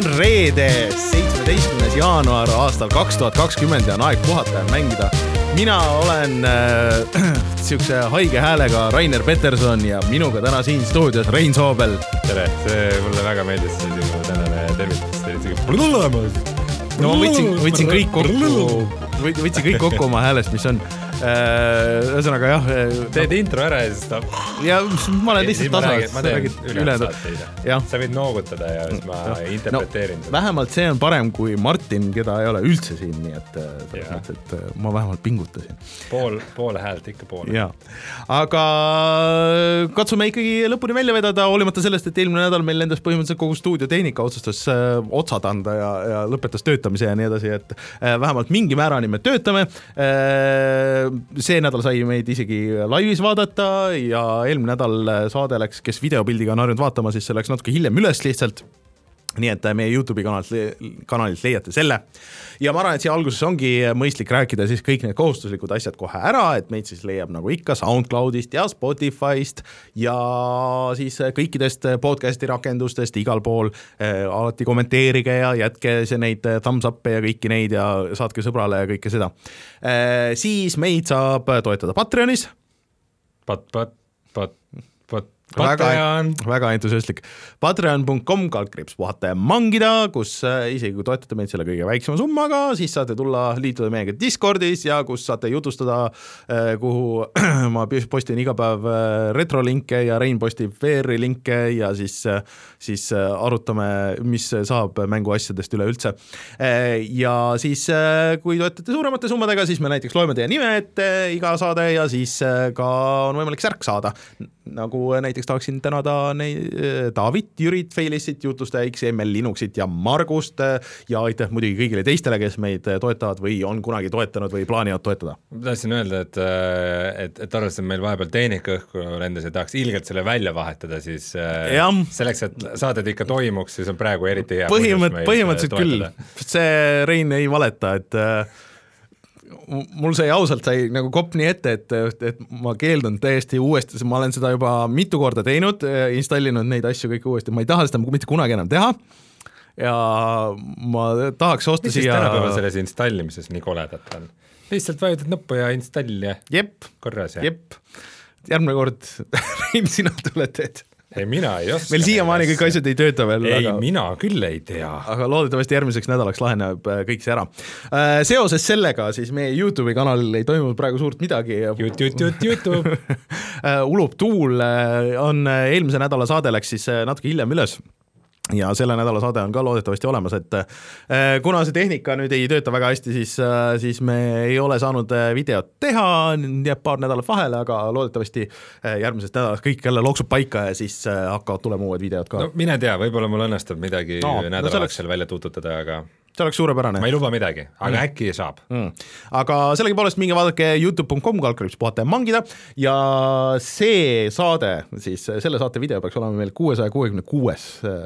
on reede, seitsmeteistkümnes jaanuar aastal kaks tuhat kakskümmend ja on aeg puhata ja mängida. mina olen äh, siukse haige häälega Rainer Peterson ja minuga täna siin stuudios Rein Soobel. tere, see mulle väga meeldis see sinu tänane tervitus, see oli siuke no ma võtsin, võtsin kõik kokku, võtsin kõik kokku oma häälest, mis on ühesõnaga jah. Äh, teed intro ära ja siis ta. ja ma olen lihtsalt tasa. ma teen ülejäänud sa võid noogutada ja siis ma interpreteerin no,. vähemalt see on parem kui Martin, keda ei ole üldse siin, nii et äh, selles mõttes, et ma vähemalt pingutasin. pool, pool häält ikka pool. jaa, aga katsume ikkagi lõpuni välja vedada, hoolimata sellest, et eelmine nädal meil lendas põhimõtteliselt kogu stuudiotehnika otsustas äh, otsad anda ja, ja lõpetas töötamise ja nii edasi, et äh, vähemalt mingi määrani me töötame äh, see nädal sai meid isegi laivis vaadata ja eelmine nädal saade läks, kes videopildiga on harjunud vaatama, siis see läks natuke hiljem üles lihtsalt nii et meie Youtube'i kanalilt, kanalilt leiate selle. ja ma arvan, et siia alguses ongi mõistlik rääkida siis kõik need kohustuslikud asjad kohe ära, et meid siis leiab nagu ikka SoundCloudist ja Spotify'st ja siis kõikidest podcast'i rakendustest igal pool alati kommenteerige ja jätke see neid thumbs up'e ja kõiki neid ja saatke sõbrale ja kõike seda siis meid saab toetada Patreonis. Pat-, pat-, pat-, pat-, Patreon. väga, entusiastlik. Patreon.com kaldkriips puhata ja mangida, kus äh, isegi kui toetate meid selle kõige väiksema summaga, siis saate tulla liituda meiega Discordis ja kus saate jutustada, äh, kuhu ma postin iga päev äh, retrolinke ja Rein postib VR-i linke ja siis, siis arutame, mis saab mänguasjadest üleüldse. ja siis, kui toetate suuremate summadega, siis me näiteks loeme teie nime ette iga saade ja siis ka on võimalik särk saada, nagu näiteks näiteks tahaksin tänada neid, David, Jürit, Failissit, jutustaja XML Linuxit ja Margust ja aitäh muidugi kõigile teistele, kes meid toetavad või on kunagi toetanud või plaanivad toetada. ma tahtsin öelda, et, et, et arvestades, et meil vahepeal tehnika õhku lendas ja tahaks ilgelt selle välja vahetada, siis äh, ja. selleks, et saated ikka toimuks, siis on praegu eriti hea põhimõtt, põhimõtteliselt küll, see Rein ei valeta, et äh, mul sai ausalt, sai nagu kopp nii ette, et, et ma keeldun täiesti uuesti, ma olen seda juba mitu korda teinud, installinud neid asju kõiki uuesti, ma ei taha seda mitte kunagi enam teha ja ma tahaks osta mis siia. tänapäeval selles installimises nii koledat on? lihtsalt vajutad nuppu ja install ja jep, korras ja. jep, järgmine kord Rein, sina tuled teed ei, mina ei oska. meil siiamaani kõik asjad ei tööta veel. ei aga..., mina küll ei tea. aga loodetavasti järgmiseks nädalaks laheneb äh, kõik see ära. Äh, seoses sellega siis meie Youtube'i kanalil ei toimunud praegu suurt midagi. Youtube äh, ulub tuul, on eelmise nädala saade läks siis natuke hiljem üles ja selle nädala saade on ka loodetavasti olemas, et äh, kuna see tehnika nüüd ei tööta väga hästi, siis, äh, siis me ei ole saanud äh, videot teha, jääb paar nädalat vahele, aga loodetavasti järgmisest nädalast kõik jälle loksub paika ja siis hakkavad tulema uued videod ka. no mine tea, võib-olla mul õnnestub midagi no, nädalavahetusel no, välja tuututada, aga see oleks suurepärane. ma ei luba midagi, aga mm. äkki saab mm.. aga sellegipoolest minge vaadake Youtube.com kaldkriips puhata ja mangida ja see saade, siis selle saate video peaks olema meil kuuesaja kuuekümne kuues. Äh,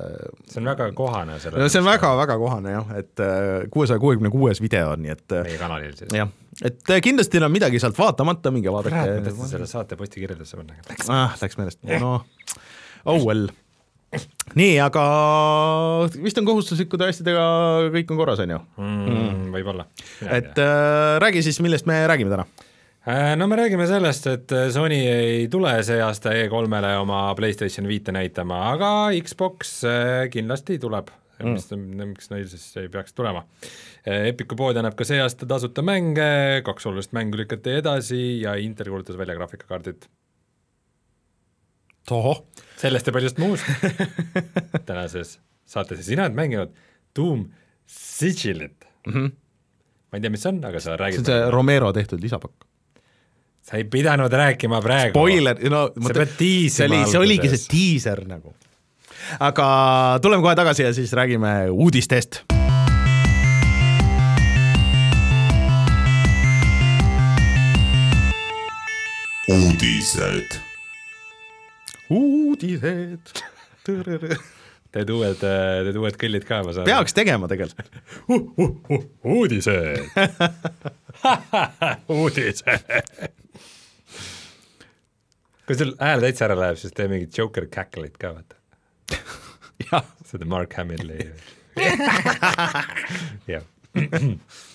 see on väga kohane. no see on väga-väga kohane jah, et äh, kuuesaja kuuekümne kuues video, nii et meie kanalil siis. jah, et kindlasti on midagi sealt vaatamata, minge vaadake. ma tahtsin selle saate posti kirjeldusse panna, aga läks. ah, läks meelest, noh, oh well nii, aga vist on kohustuslikud asjadega kõik on korras, on ju mm,? Võib-olla. et äh, räägi siis, millest me räägime täna äh, no me räägime sellest, et Sony ei tule see aasta E3-le oma PlayStation viite näitama, aga Xbox äh, kindlasti tuleb mm., mis, miks neil siis ei peaks tulema. Äh, Epiku pood annab ka see aasta tasuta mänge, kaks olulist mängu lükati edasi ja Intel kuulutas välja graafikakaardid tohoh. sellest ja paljust muust tänases saates ja sina oled mänginud Doom Sigilit mm. -hmm. ma ei tea, mis see on, aga sa räägid. see on see Romero tehtud lisapakk. sa ei pidanud rääkima praegu. Spoiler, no sa pead see oli, see oligi see diiser nagu. aga tuleme kohe tagasi ja siis räägime uudistest uudised uudised. Teed uued, teed uued kõllid ka, ma saan. peaks tegema tegelikult uh,. Uh, uh, uudised uudised. kui sul hääl täitsa ära läheb, siis tee mingit Joker cackle'it ka, vaata seda Mark Hamilli jah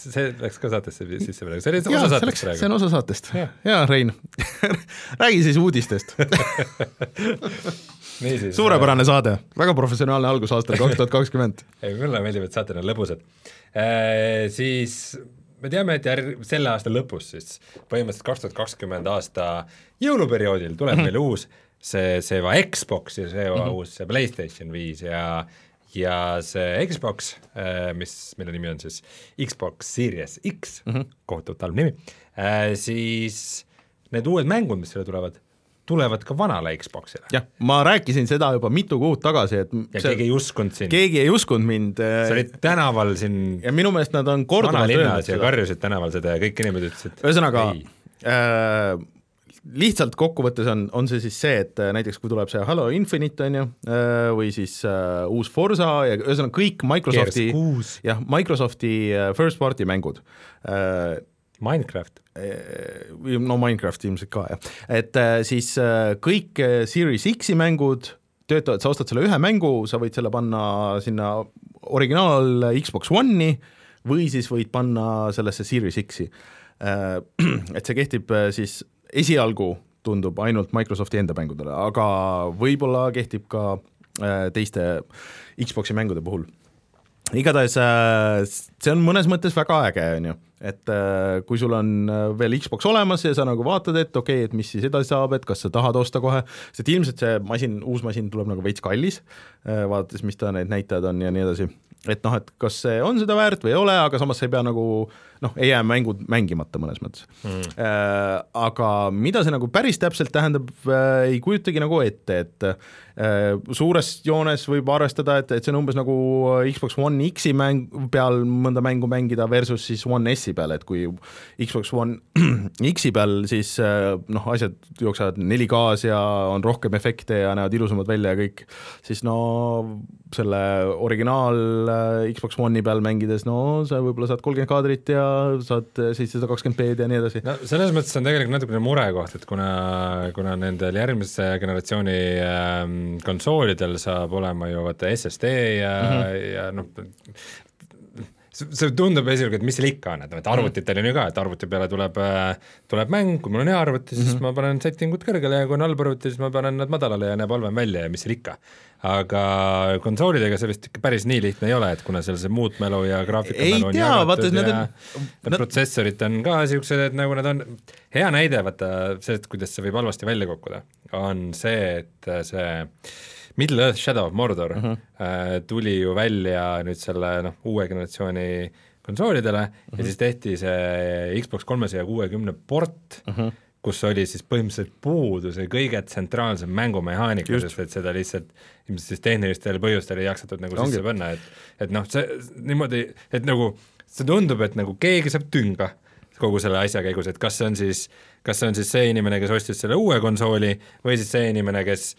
see läks ka saatesse sisse praegu, see oli osa see läks, saatest see on praegu. osa saatest Jah.. jaa, Rein, räägi siis uudistest. suurepärane saade, väga professionaalne algus aastal kaks tuhat kakskümmend. ei, mulle meeldib, et saated on lõbusad e,. Siis me teame, et järg-, selle aasta lõpus siis põhimõtteliselt kaks tuhat kakskümmend aasta jõuluperioodil tuleb mm -hmm. meil uus see, see va Xbox ja see va mm -hmm. uus see PlayStation viis ja ja see Xbox, mis, mille nimi on siis Xbox Series X mm, -hmm. kohutavalt halb nimi, siis need uued mängud, mis selle tulevad, tulevad ka vanale Xboxile. jah, ma rääkisin seda juba mitu kuud tagasi, et ja keegi ei uskunud sind, keegi ei uskunud mind sa olid tänaval siin ja minu meelest nad on korduvalt ja seda. karjusid tänaval seda ja kõik inimesed ütlesid ühesõnaga äh, lihtsalt kokkuvõttes on, on see siis see, et äh, näiteks kui tuleb see Halo Infinite on ju äh, või siis äh, uus Forsa ja ühesõnaga kõik Microsofti jah, Microsofti first party mängud. Äh, Minecraft, no Minecraft ilmselt ka jah, et äh, siis äh, kõik Series X-i mängud töötavad, sa ostad selle ühe mängu, sa võid selle panna sinna originaal Xbox One'i või siis võid panna sellesse Series X-i. Et see kehtib siis esialgu tundub ainult Microsofti enda mängudele, aga võib-olla kehtib ka äh, teiste Xbox'i mängude puhul. Igatahes äh, see on mõnes mõttes väga äge, on ju, et äh, kui sul on äh, veel Xbox olemas ja sa nagu vaatad, et okei okay,, et mis siis edasi saab, et kas sa tahad osta kohe, sest ilmselt see masin, uus masin tuleb nagu veits kallis, vaadates, mis ta need näitajad on ja nii edasi, et noh, et kas see on seda väärt või ei ole, aga samas sa ei pea nagu noh, ei jää mängud mängimata mõnes mõttes mm.. Äh, aga mida see nagu päris täpselt tähendab äh,, ei kujutagi nagu ette, et äh, suures joones võib arvestada, et, et see on umbes nagu Xbox One X-i mäng peal mõnda mängu mängida versus siis One S-i peal, et kui Xbox One X-i peal siis äh, noh, asjad jooksevad 4K-s ja on rohkem efekte ja näevad ilusamad välja ja kõik, siis no selle originaal äh, Xbox One'i peal mängides, no sa võib-olla saad kolmkümmend kaadrit ja saad seitsesada kakskümmend B-d ja nii edasi. no selles mõttes on tegelikult natukene murekoht, et kuna, kuna nendel järgmise generatsiooni ähm, konsoolidel saab olema ju vaata SSD ja mm. -hmm. ja noh, see tundub esialgu, et mis seal ikka on, et noh, et arvutitel on ju ka, et arvuti peale tuleb, tuleb mäng, kui mul on hea arvuti, siis mm -hmm. ma panen setting ud kõrgele ja kui on halb arvuti, siis ma panen nad madalale ja näeb halvem välja ja mis seal ikka. aga konsoolidega see vist ikka päris nii lihtne ei ole, et kuna seal see muutmälu ja graafikamälu on tea, jagatud vaata, ja on- Need protsessorid on ka niisugused, et nagu nad on, hea näide, vaata see, et kuidas see võib halvasti välja kukkuda, on see, et see Middle Earth Shadow of Mordor uh -huh. äh, tuli ju välja nüüd selle noh, uue generatsiooni konsoolidele uh -huh. ja siis tehti see Xbox kolmesaja kuuekümne port uh, -huh. kus oli siis põhimõtteliselt puudu see kõige tsentraalsem mängumehaanika, sest et seda lihtsalt ilmselt siis tehnilistel põhjustel ei jaksatud nagu Ongi. sisse panna, et et noh, see niimoodi, et nagu see tundub, et nagu keegi saab tünga kogu selle asja käigus, et kas see on siis, kas see on siis see inimene, kes ostis selle uue konsooli või siis see inimene, kes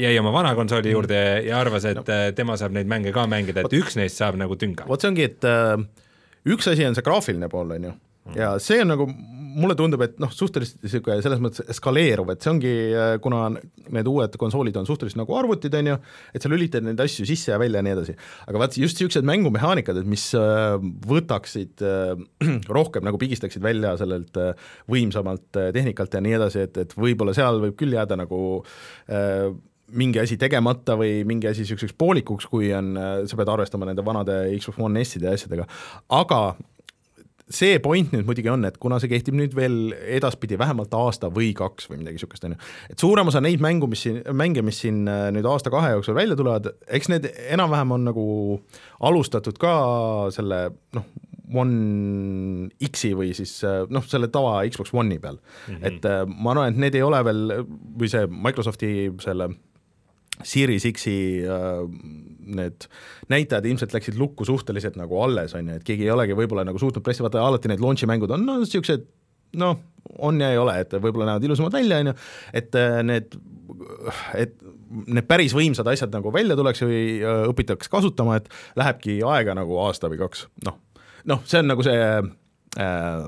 jäi oma vana konsooli juurde ja, ja arvas, et no. tema saab neid mänge ka mängida, et üks neist saab nagu tünga. vot see ongi, et äh, üks asi on see graafiline pool, on ju, ja see on nagu, mulle tundub, et noh, suhteliselt niisugune selles mõttes eskaleeruv, et see ongi, kuna need uued konsoolid on suhteliselt nagu arvutid, on ju, et sa lülitad neid asju sisse ja välja ja nii edasi. aga vaat just niisugused mängumehaanikad, et mis äh, võtaksid äh, rohkem nagu pigistaksid välja sellelt äh, võimsamalt tehnikalt ja nii edasi, et, et võib-olla seal võib küll jääda nagu äh, mingi asi tegemata või mingi asi niisuguseks poolikuks, kui on, sa pead arvestama nende vanade Xbox One S-ide ja asjadega, aga see point nüüd muidugi on, et kuna see kehtib nüüd veel edaspidi vähemalt aasta või kaks või midagi niisugust, on ju, et suurem osa neid mängu, mis siin, mänge, mis siin äh, nüüd aasta-kahe jooksul välja tulevad, eks need enam-vähem on nagu alustatud ka selle noh, One X-i või siis äh, noh, selle tava Xbox One'i peal mm, -hmm. et äh, ma arvan, et need ei ole veel või see Microsofti selle Series X-i äh, need näitajad ilmselt läksid lukku suhteliselt nagu alles, on ju, et keegi ei olegi võib-olla nagu suutnud pressi, vaata alati need launch'i mängud on no niisugused noh, on ja ei ole, et võib-olla näevad ilusamad välja, on ju, et äh, need, et need päris võimsad asjad nagu välja tuleks või äh, õpitakse kasutama, et lähebki aega nagu aasta või kaks, noh, noh, see on nagu see äh,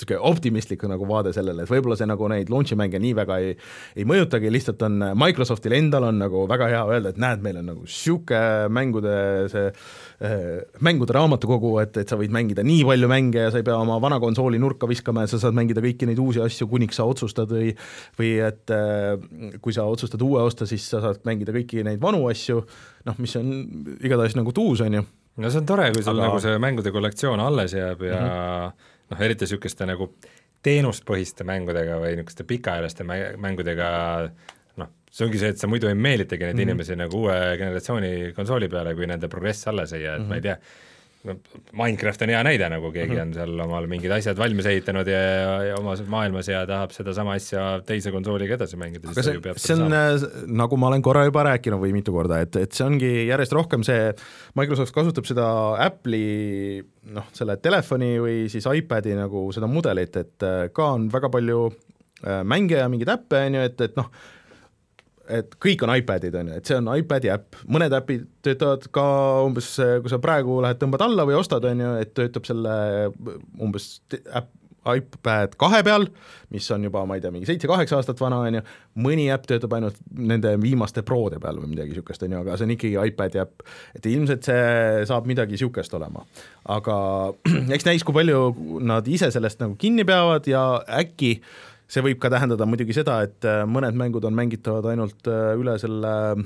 niisugune optimistlik nagu vaade sellele, et võib-olla see nagu neid launch'i mänge nii väga ei, ei mõjutagi, lihtsalt on Microsoftil endal on nagu väga hea öelda, et näed, meil on nagu niisugune mängude see äh, mängude raamatukogu, et, et sa võid mängida nii palju mänge ja sa ei pea oma vana konsooli nurka viskama ja sa saad mängida kõiki neid uusi asju, kuniks sa otsustad või või et äh, kui sa otsustad uue osta, siis sa saad mängida kõiki neid vanu asju, noh, mis on igatahes nagu tuus, on ju. No see on tore, kui sul Aga... nagu see mängude kollektsioon alles jääb ja mm -hmm noh, eriti niisuguste nagu teenustpõhiste mängudega või niisuguste pikaajaliste mängudega noh, see ongi see, et sa muidu ei meelitagi neid mm -hmm. inimesi nagu uue generatsiooni konsooli peale, kui nende progress alles ei jää, et mm -hmm. ma ei mhm. tea, Minecraft on hea näide, nagu keegi mm -hmm. on seal omal mingid asjad valmis ehitanud ja, ja, ja omas maailmas ja tahab sedasama asja teise konsooliga edasi mängida, siis see, see on, äh, nagu ma olen korra juba rääkinud või mitu korda, et, et see ongi järjest rohkem see, Microsoft kasutab seda Apple'i noh, selle telefoni või siis iPadi nagu seda mudelit, et äh, ka on väga palju äh, mänge ja mingeid äppe, on ju, et, et noh, et kõik on iPadid, on ju, et see on iPadi äpp, mõned äpid töötavad ka umbes, kui sa praegu lähed, tõmbad alla või ostad, on ju, et töötab selle umbes äpp, iPad kahe peal, mis on juba, ma ei tea, mingi seitse-kaheksa aastat vana, on ju, mõni äpp töötab ainult nende viimaste Prode peal või midagi niisugust, on ju, aga see on ikkagi iPadi äpp, et ilmselt see saab midagi niisugust olema. aga eks näis, kui palju nad ise sellest nagu kinni peavad ja äkki äh, see võib ka tähendada muidugi seda, et äh, mõned mängud on mängitavad ainult äh, üle selle äh,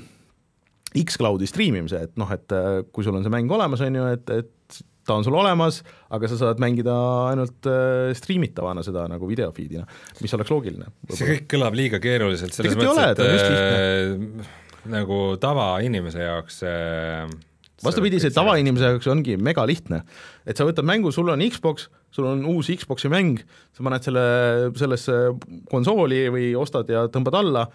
X-Cloudi striimimise, et noh, et kui sul on see mäng olemas, on ju, et, et ta on sul olemas, aga sa saad mängida ainult äh, striimitavana seda nagu videofeed'ina, mis oleks loogiline. see kõik kõlab liiga keeruliselt, selles mõttes, et äh, nagu tavainimese jaoks äh, vastupidi, see tavainimese jaoks ongi megalihtne, et sa võtad mängu, sul on Xbox, sul on uus Xbox'i mäng, sa paned selle sellesse konsooli või ostad ja tõmbad alla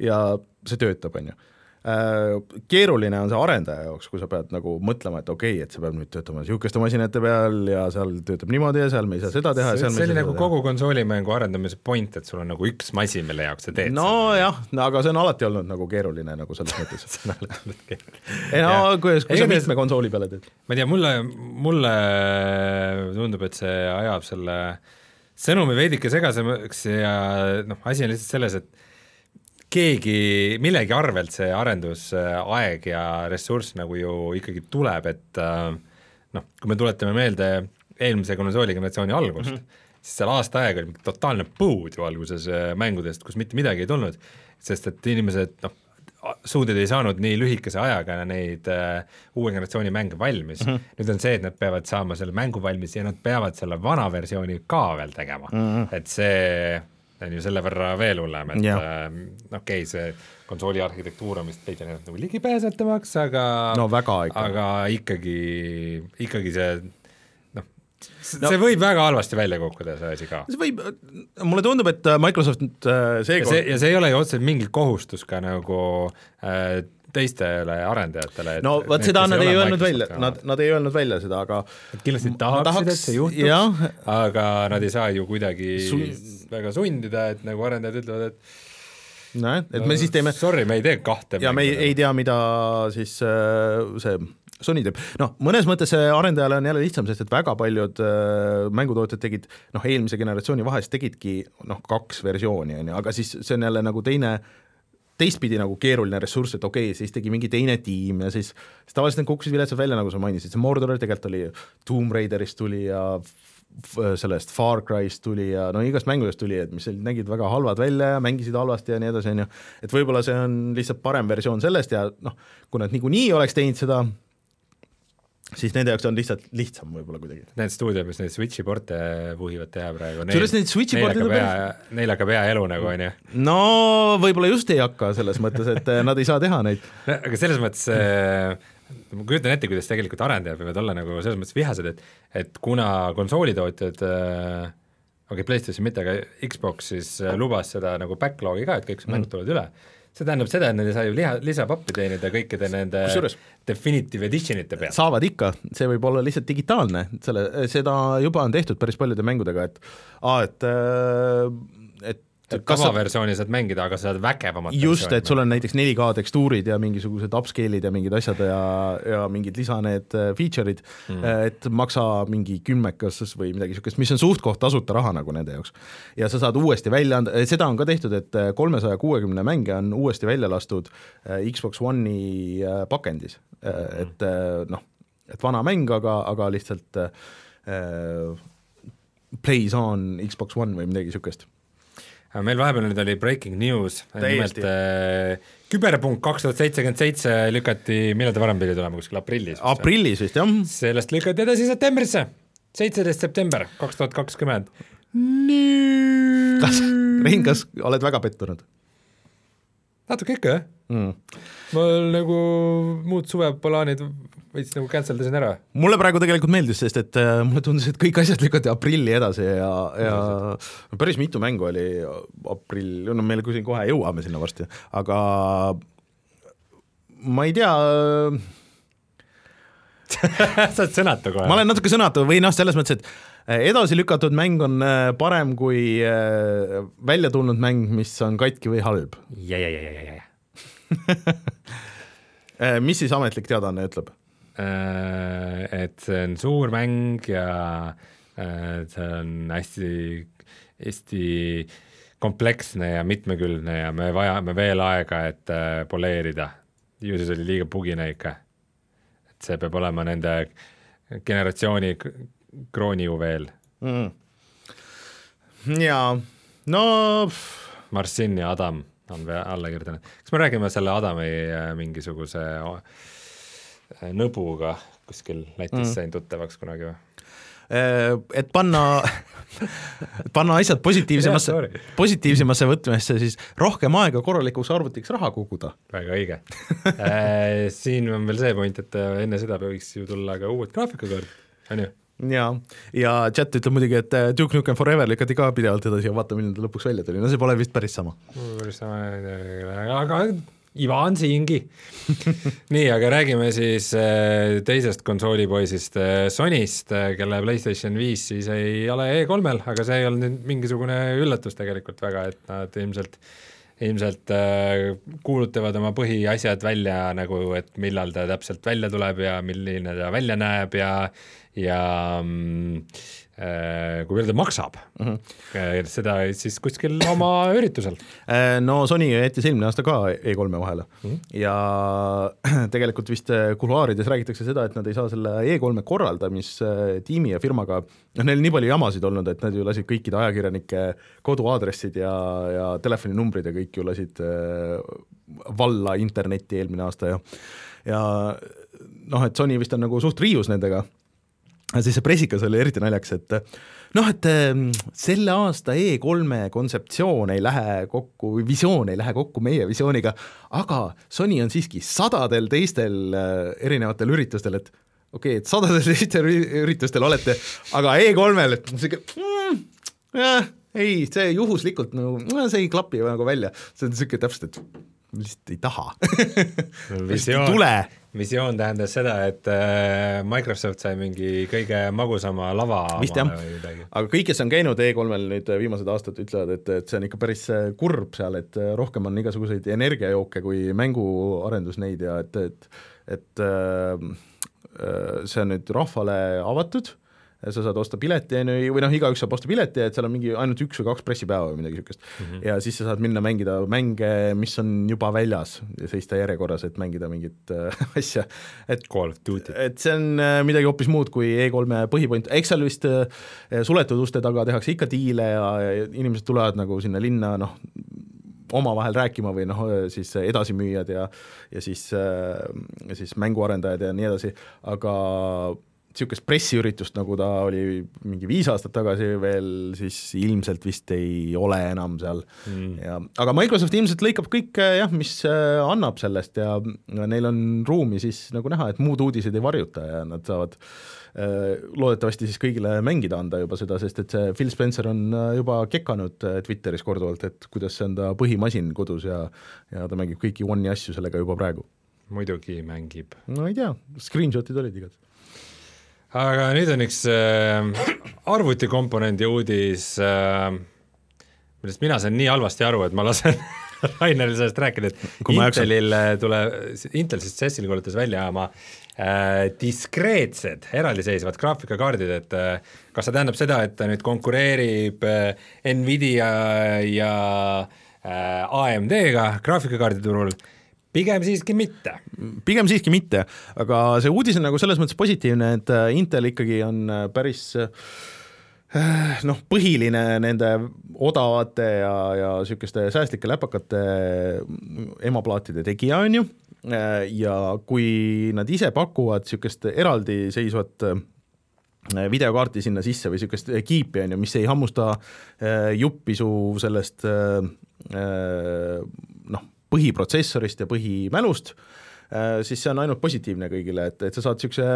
ja see töötab, on ju keeruline on see arendaja jaoks, kui sa pead nagu mõtlema, et okei okay,, et see peab nüüd töötama niisuguste masinate peal ja seal töötab niimoodi ja seal me ei saa seda teha ja seal see oli nagu kogu konsolimängu arendamise point, et sul on nagu üks masin, mille jaoks sa teed nojah, no aga see on alati olnud nagu keeruline nagu selles mõttes see on alati olnud keeruline. ei no kui, kui sa mitme konsooli peale teed. ma ei tea, mulle, mulle tundub, et see ajab selle sõnumi veidike segasemaks ja noh, asi on lihtsalt selles, et keegi, millegi arvelt see arendusaeg ja ressurss nagu ju ikkagi tuleb, et äh, noh, kui me tuletame meelde eelmise konsooli generatsiooni algust mm, -hmm. siis seal aasta aega oli totaalne põud ju alguses äh, mängudest, kus mitte midagi ei tulnud, sest et inimesed noh, suudid ei saanud nii lühikese ajaga neid uh, uue generatsiooni mänge valmis mm. -hmm. nüüd on see, et nad peavad saama selle mängu valmis ja nad peavad selle vana versiooni ka veel tegema mm, -hmm. et see on ju selle võrra veel hullem, et äh, okei okay,, see konsooli arhitektuur on vist veidi nagu ligipääsetavaks, aga no väga ikka. aga ikkagi, ikkagi see noh, see no, võib väga halvasti välja kukkuda, see asi ka. see võib, mulle tundub, et Microsoft äh, seekord ja see, ja see ei ole ju otseselt mingi kohustus ka nagu äh, teistele arendajatele. no vot seda nad ei öelnud välja, nad, nad ei öelnud välja seda, aga nad kindlasti tahaksid tahaks..., et see juhtuks, aga nad ei saa ju kuidagi Sun... väga sundida, et nagu arendajad ütlevad, et nojah, et no, me siis teeme sorry, me ei tee kahte ja me ei, ei tea, mida siis äh, see Sony teeb, noh, mõnes mõttes see arendajale on jälle lihtsam, sest et väga paljud äh, mängutootjad tegid noh, eelmise generatsiooni vahest tegidki noh, kaks versiooni, on ju, aga siis see on jälle nagu teine äh, teistpidi nagu keeruline ressurss, et okei okay,, siis tegi mingi teine tiim ja siis, siis tavaliselt need kukkusid viletsalt välja, nagu sa mainisid, see Mordor tegelikult oli, Tomb Raiderist tuli ja sellest Far Cry'st tuli ja no igast mängudest tuli, et mis nägid väga halvad välja ja mängisid halvasti ja nii edasi, on ju, et võib-olla see on lihtsalt parem versioon sellest ja noh, kui nad niikuinii oleks teinud seda, siis nende jaoks on lihtsalt lihtsam võib-olla kuidagi. Need stuudiod, mis neid Switch'i porte vuhivad teha praegu, neil, neil hakkab hea, neil hakkab hea elu nagu, on ju. no võib-olla just ei hakka selles mõttes, et eh, nad ei saa teha neid no,. aga selles mõttes äh, ma kujutan ette, kuidas tegelikult arendajad võivad olla nagu selles mõttes vihased, et et kuna konsoolitootjad äh, okei okay,, PlayStation mitte, aga Xbox siis äh, lubas seda nagu backlog'i ka, et kõik su mängud mm. tulevad üle see tähendab seda, et nad ei saa ju liha, lisapappi teenida kõikide nende Kusjuures, Definitive Editionite pealt. saavad ikka, see võib olla lihtsalt digitaalne, selle, seda juba on tehtud päris paljude mängudega, et aa, et, äh, et et tavaversiooni saad mängida, aga sa saad vägevamat just, et sul on näiteks 4K tekstuurid ja mingisugused upscale'id ja mingid asjad ja, ja mingid lisa need äh, feature'id mm., et maksa mingi kümmekas või midagi niisugust, mis on suht-koht tasuta raha nagu nende jaoks. ja sa saad uuesti välja anda, seda on ka tehtud, et kolmesaja kuuekümne mänge on uuesti välja lastud Xbox One'i pakendis, et noh, et vana mäng, aga, aga lihtsalt äh, plays on Xbox One või midagi niisugust meil vahepeal nüüd oli breaking news, nimelt äh, küberpunkt kaks tuhat seitsekümmend seitse lükati, millal ta varem pidi tulema, kuskil aprillis? aprillis vist, jah. sellest lükati edasi septembrisse, seitseteist september kaks tuhat kakskümmend. kas, Rein, kas oled väga pettunud? Natuke ikka, jah mm.. mul nagu muud suveplaanid veits nagu cancel dasin ära. mulle praegu tegelikult meeldis, sest et äh, mulle tundus, et kõik asjad lükati aprilli edasi ja, ja päris mitu mängu oli aprill, no meil siin kohe jõuame sinna varsti, aga ma ei tea sa oled sõnatu kohe. ma olen natuke sõnatu või noh, selles mõttes, et äh, edasi lükatud mäng on äh, parem kui äh, välja tulnud mäng, mis on katki või halb. ja, ja, ja, ja, ja, ja mis siis ametlik teadaanne ütleb? Äh, et see on suur mäng ja äh, see on hästi, hästi kompleksne ja mitmekülgne ja me vajame veel aega, et äh, poleerida. ju siis oli liiga bugine ikka. et see peab olema nende generatsiooni kroonijuveel mm.. jaa, no Marsin ja Adam on alla kirjutanud. kas me räägime selle Adami mingisuguse nõbuga kuskil Lätis mm. sain tuttavaks kunagi või? Äh, et panna panna asjad positiivsemasse positiivsemasse võtmesse, siis rohkem aega korralikuks arvutiks raha koguda. väga õige äh, siin on veel see point, et äh, enne seda võiks ju tulla ka uued graafikakaardid, on ju? Ja, ja chat ütleb muidugi, et Duke Nukem Forever lükati ka pidevalt edasi ja vaata, millal ta lõpuks välja tuli, no see pole vist päris sama. päris sama, aga Ivan siingi. Nii, aga räägime siis äh, teisest konsoolipoisist, Sonyst, äh, kelle PlayStation viis siis ei ole E3-l, aga see ei olnud nüüd mingisugune üllatus tegelikult väga, et nad ilmselt, ilmselt kuulutavad oma põhiasjad välja nagu, et millal ta täpselt välja tuleb ja milline ta välja näeb ja, ja mm, Äh, kui palju ta maksab mm, -hmm. seda siis kuskil oma üritusel. Äh, no Sony jättis eelmine aasta ka E3-e vahele mm -hmm. ja tegelikult vist kuluaarides räägitakse seda, et nad ei saa selle E3-e korraldamistiimi ja firmaga, noh, neil nii palju jamasid olnud, et nad ju lasid kõikide ajakirjanike koduaadressid ja, ja telefoninumbrid ja kõik ju lasid valla internetti eelmine aasta ja ja noh, et Sony vist on nagu suht riius nendega siis see pressikas oli eriti naljakas, et noh, et ehm, selle aasta E3-e kontseptsioon ei lähe kokku, visioon ei lähe kokku meie visiooniga, aga Sony on siiski sadadel teistel äh, erinevatel üritustel, et okei okay,, et sadadel teistel üritustel olete, aga E3-l, et sihuke mm, jah, ei, see juhuslikult nagu no,, see ei klapi nagu välja, see on niisugune täpselt, et lihtsalt ei taha. Ei tule. Visioon tähendas seda, et äh, Microsoft sai mingi kõige magusama lava vist jah, aga kõik, kes on käinud E3-l nüüd viimased aastad, ütlevad, et, et see on ikka päris äh, kurb seal, et äh, rohkem on igasuguseid energiajooke kui mänguarendusneid ja et, et et see on nüüd rahvale avatud sa saad osta pileti, on ju, või noh, igaüks saab osta pileti, et seal on mingi ainult üks või kaks pressipäeva või midagi niisugust mm. -hmm. ja siis sa saad minna mängida mänge, mis on juba väljas ja seista järjekorras, et mängida mingit äh, asja, et Call of Duty. et see on äh, midagi hoopis muud kui E3-e põhipoint, eks seal vist äh, suletud uste taga tehakse ikka diile ja, ja inimesed tulevad nagu sinna linna, noh, omavahel rääkima või noh, siis edasimüüjad ja ja siis, siis mänguarendajad ja nii edasi, aga niisugust pressiüritust, nagu ta oli mingi viis aastat tagasi veel, siis ilmselt vist ei ole enam seal mm. ja aga Microsoft ilmselt lõikab kõik jah, mis äh, annab sellest ja neil on ruumi siis nagu näha, et muud uudised ei varjuta ja nad saavad äh, loodetavasti siis kõigile mängida anda juba seda, sest et see Phil Spencer on juba kekanud Twitteris korduvalt, et kuidas see on ta põhimasin kodus ja ja ta mängib kõiki One'i asju sellega juba praegu. muidugi mängib. no ei tea, screenshot'id olid igatahes aga nüüd on üks äh, arvutikomponendi uudis äh,. millest mina sain nii halvasti aru, et ma lasen Raineril sellest rääkida, et Intelil tuleb, Intel siis CES-il kuulutas välja oma äh, diskreetsed eraldiseisvad graafikakaardid, et äh, kas see tähendab seda, et ta nüüd konkureerib äh, Nvidia ja äh, AMD-ga graafikakaardi turul pigem siiski mitte. pigem siiski mitte, aga see uudis on nagu selles mõttes positiivne, et äh, Intel ikkagi on äh, päris äh, noh, põhiline nende odavate ja, ja niisuguste säästlike läpakate emaplaatide tegija, on ju, ja kui nad ise pakuvad niisugust eraldiseisvat videokaarti sinna sisse või niisugust kiipi, on ju, mis ei hammusta juppi su sellest põhiprotsessorist ja põhimälust, siis see on ainult positiivne kõigile, et, et sa saad niisuguse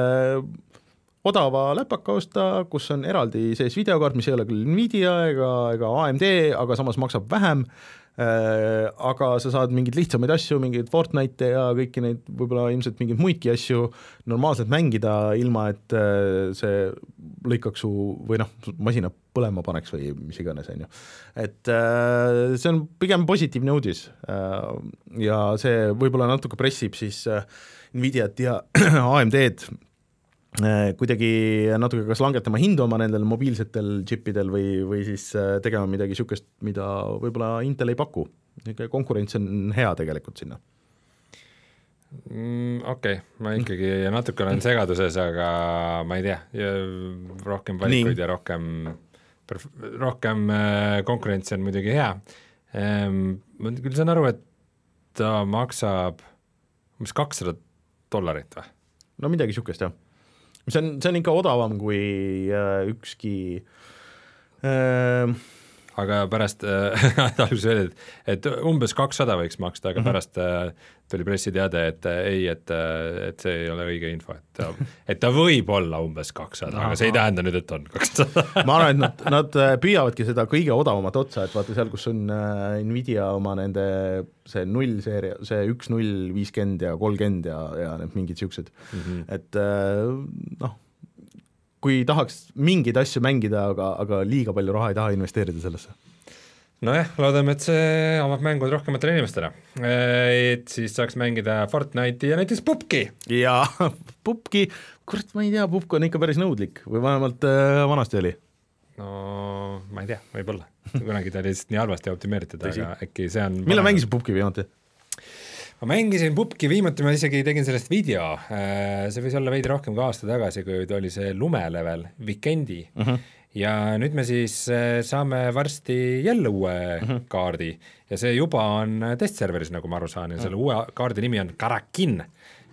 odava läpaka osta, kus on eraldi sees videokaart, mis ei ole küll Nvidia ega, ega AMD, aga samas maksab vähem. äh,, aga sa saad mingeid lihtsamaid asju, mingeid Fortnite'e ja kõiki neid võib-olla ilmselt mingeid muidki asju normaalselt mängida, ilma et äh, see lõikaks su või noh, masina põlema paneks või mis iganes, on ju. et äh, see on pigem positiivne uudis äh, ja see võib-olla natuke pressib siis äh, Nvidiat ja AMD-d Äh, kuidagi natuke kas langetama hindu oma nendel mobiilsetel džippidel või, või siis äh, tegema midagi niisugust, mida võib-olla Intel ei paku. niisugune konkurents on hea tegelikult sinna mm,. Okei okay., ma ikkagi natuke olen segaduses, aga ma ei tea, rohkem valikuid Nii. ja rohkem, rohkem äh, konkurentsi on muidugi hea. Ehm, ma küll saan aru, et ta maksab umbes kakssada dollarit või? no midagi niisugust, jah see on, see on ikka odavam kui äh, ükski äh, aga pärast äh, alguses öeldi, et, et umbes kakssada võiks maksta, aga mm -hmm. pärast äh, tuli pressiteade, et äh, ei, et, äh, et see ei ole õige info, et ta, et ta võib olla umbes kakssada, aga see ei tähenda nüüd, et on kakssada ma arvan, et nad, nad äh, püüavadki seda kõige odavamat otsa, et vaata seal, kus on äh, Nvidia oma nende see null seeria, see üks null viiskümmend ja kolmkümmend ja, ja need mingid niisugused mm, -hmm. et äh, noh kui tahaks mingeid asju mängida, aga, aga liiga palju raha ei taha investeerida sellesse nojah, loodame, et see avab mängud rohkematele inimestele. et siis saaks mängida Fortnite'i ja näiteks Pupki. jaa, Pupki, kurat, ma ei tea, Pupk on ikka päris nõudlik või vähemalt äh, vanasti oli. no ma ei tea, võib-olla, kunagi ta oli lihtsalt nii halvasti optimeeritud, aga äkki see on millal mängisid Pupki viimati? Ma mängisin pubki viimati, ma isegi tegin sellest video, äh, see võis olla veidi rohkem kui aasta tagasi, kui oli see lumelevel, Vikendi mhm. -huh. ja nüüd me siis äh, saame varsti jälle uue mhm. -huh. kaardi ja see juba on testserveris, nagu ma aru saan, ja selle uh -huh. uue kaardi nimi on Karakin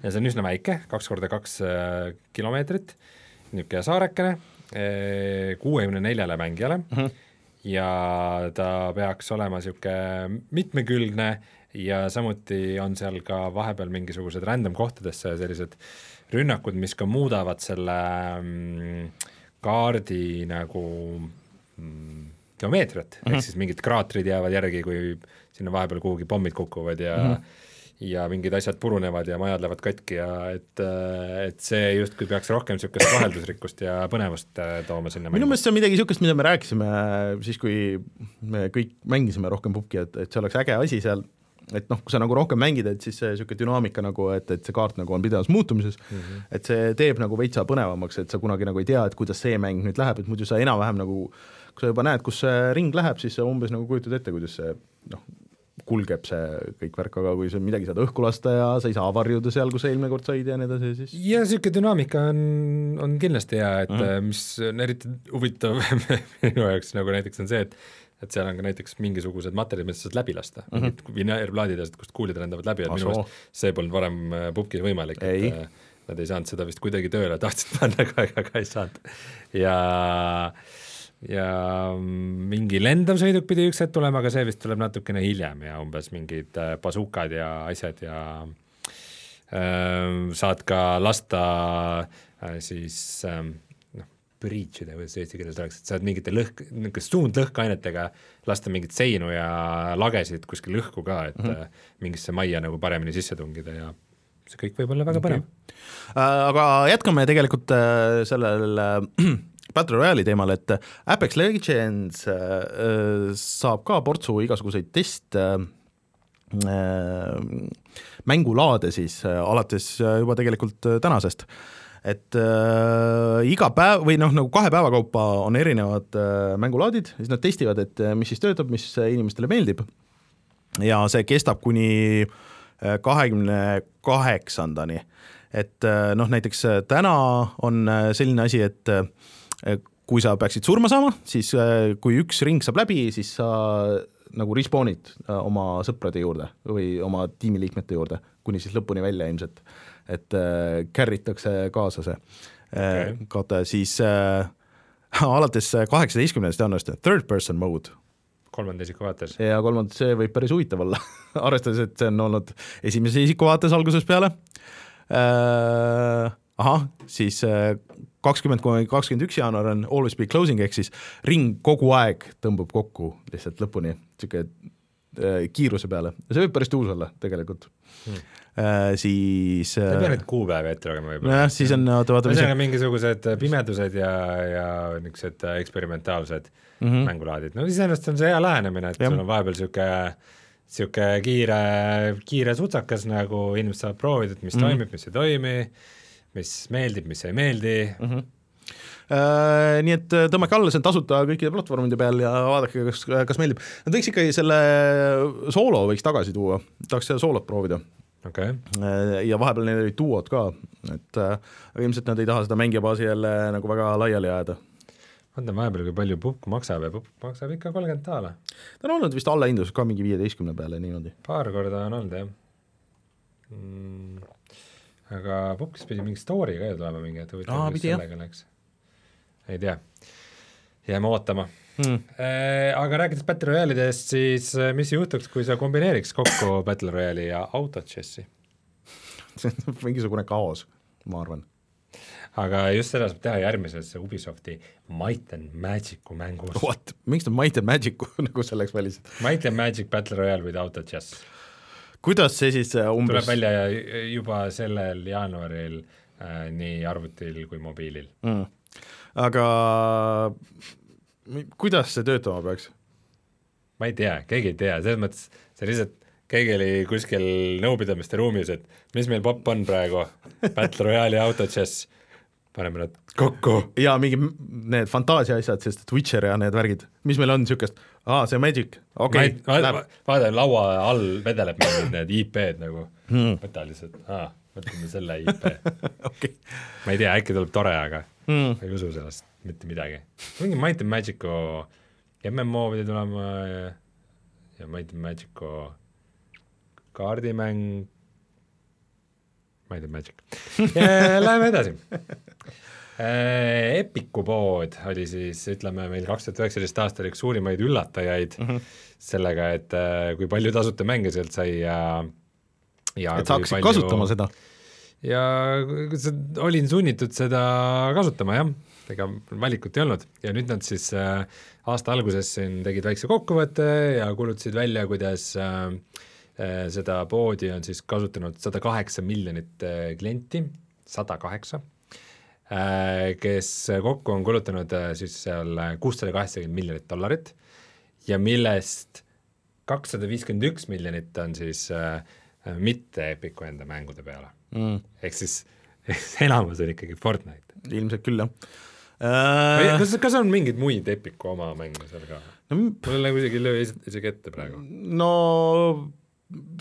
ja see on üsna väike, kaks korda kaks äh, kilomeetrit, niisugune saarekene, kuuekümne neljale mängijale uh, -huh. ja ta peaks olema niisugune mitmekülgne ja samuti on seal ka vahepeal mingisugused random kohtadesse sellised rünnakud, mis ka muudavad selle mm, kaardi nagu mm, geomeetriat mm, -hmm. ehk mhm. siis mingid kraatrid jäävad järgi, kui sinna vahepeal kuhugi pommid kukuvad ja mm -hmm ja mingid asjad purunevad ja majad lähevad katki ja et, et see justkui peaks rohkem niisugust vaheldusrikkust ja põnevust äh, tooma sinna minu meelest see on midagi niisugust, mida me rääkisime siis, kui me kõik mängisime rohkem pubki, et, et see oleks äge asi seal et noh, kui sa nagu rohkem mängid, et siis see niisugune dünaamika nagu, et, et see kaart nagu on pidevas muutumises mm, -hmm. et see teeb nagu veitsa põnevamaks, et sa kunagi nagu ei tea, et kuidas see mäng nüüd läheb, et muidu sa enam-vähem nagu kui sa juba näed, kus see ring läheb, siis sa umbes nagu kujutad ette, kuidas see noh, kulgeb see kõik värk, aga kui sa midagi saad õhku lasta ja sa ei saa varjuda seal, kus sa eelmine kord said ja nii edasi, siis ja niisugune dünaamika on, on kindlasti hea, et mm -hmm. mis on eriti huvitav minu jaoks nagu näiteks on see, et et seal on ka näiteks mingisugused materjalid, mida sa saad läbi lasta mm, -hmm. mingid vineerplaadid ja asjad, kust kuulid lendavad läbi, et minu meelest see polnud varem äh, pubgis võimalik, et äh, nad ei saanud seda vist kuidagi tööle, tahtsid panna aeg, aga ei saanud. ja ja mingi lendav sõiduk pidi üks hetk tulema, aga see vist tuleb natukene hiljem ja umbes mingid äh, bazukad ja asjad ja äh, saad ka lasta äh, siis äh, breach ida, kuidas eesti keeles oleks, et saad mingite lõhk, niisugust suundlõhkainetega lasta mingit seinu ja lagesid kuskil õhku ka, et mm -hmm. mingisse majja nagu paremini sisse tungida ja see kõik võib olla väga okay. põnev äh,. Aga jätkame tegelikult äh, sellel äh, Battle Royale'i teemal, et Apex Legends äh, saab ka portsu igasuguseid teste äh, mängulaade siis äh, alates äh, juba tegelikult äh, tänasest. Et äh, iga päev või noh, nagu kahe päeva kaupa on erinevad äh, mängulaadid, siis nad testivad, et äh, mis siis töötab, mis äh, inimestele meeldib. ja see kestab kuni äh, kahekümne kaheksandani, et äh, noh, näiteks täna on selline asi, et äh, kui sa peaksid surma saama, siis äh, kui üks ring saab läbi, siis sa nagu respawn'id oma sõprade juurde või oma tiimiliikmete juurde, kuni siis lõpuni välja ilmselt. Et äh, carry takse kaasa see okay. Okei. kaotaja, siis äh, alates kaheksateistkümnendast jaanuarist third person mode kolmanda isiku vaates. ja kolmandaks, see võib päris huvitav olla arvestades, et see on olnud esimese isiku vaates algusest peale äh,. ahah, siis kakskümmend kuni kakskümmend üks jaanuar on always be closing, ehk siis ring kogu aeg tõmbub kokku lihtsalt lõpuni, niisugune äh, kiiruse peale ja see võib päris tuus olla tegelikult Hmm. Äh, siis ei pea äh, neid kuupäevi ette lugema võib-olla. nojah, siis on, oota, vaata, ühesõnaga mingisugused pimedused ja, ja niisugused eksperimentaalsed mm. -hmm. mängulaadid, no iseenesest on see hea lähenemine, et Jah. sul on vahepeal niisugune niisugune kiire, kiire sutsakas nagu inimesed saavad proovida, et mis mm. -hmm. toimib, mis ei toimi, mis meeldib, mis ei meeldi mm. Äh, nii et äh, tõmmake alla, see on tasuta kõikide platvormide peal ja vaadake, kas, kas meeldib. Nad võiks ikkagi selle soolo võiks tagasi tuua, tahaks seda soolot proovida. Okay. Äh, ja vahepeal neil olid duod ka, et äh, ilmselt nad ei taha seda mängijabaasi jälle nagu väga laiali ajada. vaatan vahepeal, kui palju pupk maksab ja pupk maksab ikka kolmkümmend daala. ta on olnud vist allahindlus ka mingi viieteistkümne peale niimoodi. paar korda on olnud, jah mm,. aga pupkis pidi mingi story ka ju tulema mingi, et huvitav, mis sellega läks. ei tea, jääme ootama Hmm. Äh, aga rääkides Battle Royale'idest, siis äh, mis juhtuks, kui sa kombineeriks kokku Battle Royale'i ja autochess'i? see on mingisugune kaos, ma arvan. aga just seda saab teha järgmises Ubisofti Might and Magic'u mängus. What, miks nad Might and Magic'u nagu selleks valisid? Might and Magic Battle Royale with autochess kuidas see siis äh, tuleb umbes välja juba sellel jaanuaril äh, nii arvutil kui mobiilil. mm. aga kuidas see töötama peaks? ma ei tea, keegi ei tea, selles mõttes see lihtsalt, keegi oli kuskil nõupidamiste ruumis, et mis meil popp on praegu, Battle Royale'i autochess, paneme nad kokku. ja mingi need fantaasia asjad, sest Witcher ja need värgid, mis meil on niisugust, aa, see Magic, okei okay,, va- vaata laua all vedeleb mingid need IP-d nagu Hmm. võta lihtsalt, aa, võtame selle IP. okei. ma ei tea, äkki tuleb tore, aga Hmm. ma ei usu sellest mitte midagi. mingi Might and Magic'u MMO pidi tulema ja, ja Might and Magic'u kaardimäng, Might and Magic. Läheme edasi. Epiku pood oli siis, ütleme meil kaks tuhat üheksateist aastal üks suurimaid üllatajaid mm -hmm. sellega, et äh, kui palju tasuta mänge sealt sai ja ja et kui saaksid palju- kasutama seda. ja olin sunnitud seda kasutama jah, ega valikut ei olnud ja nüüd nad siis äh, aasta alguses siin tegid väikse kokkuvõtte ja kuulutasid välja, kuidas äh, äh, seda poodi on siis kasutanud sada kaheksa miljonit äh, klienti, sada kaheksa äh, kes kokku on kulutanud siis seal kuussada kaheksakümmend miljonit dollarit ja millest kakssada viiskümmend üks miljonit on siis äh, mitte Epiku enda mängude peale mm. ehk siis enamus on ikkagi Fortnite. ilmselt küll, jah äh,. kas, kas on mingeid muid Epiku oma mänge seal ka? no, mul nagu isegi ei löö is- isegi ette praegu. no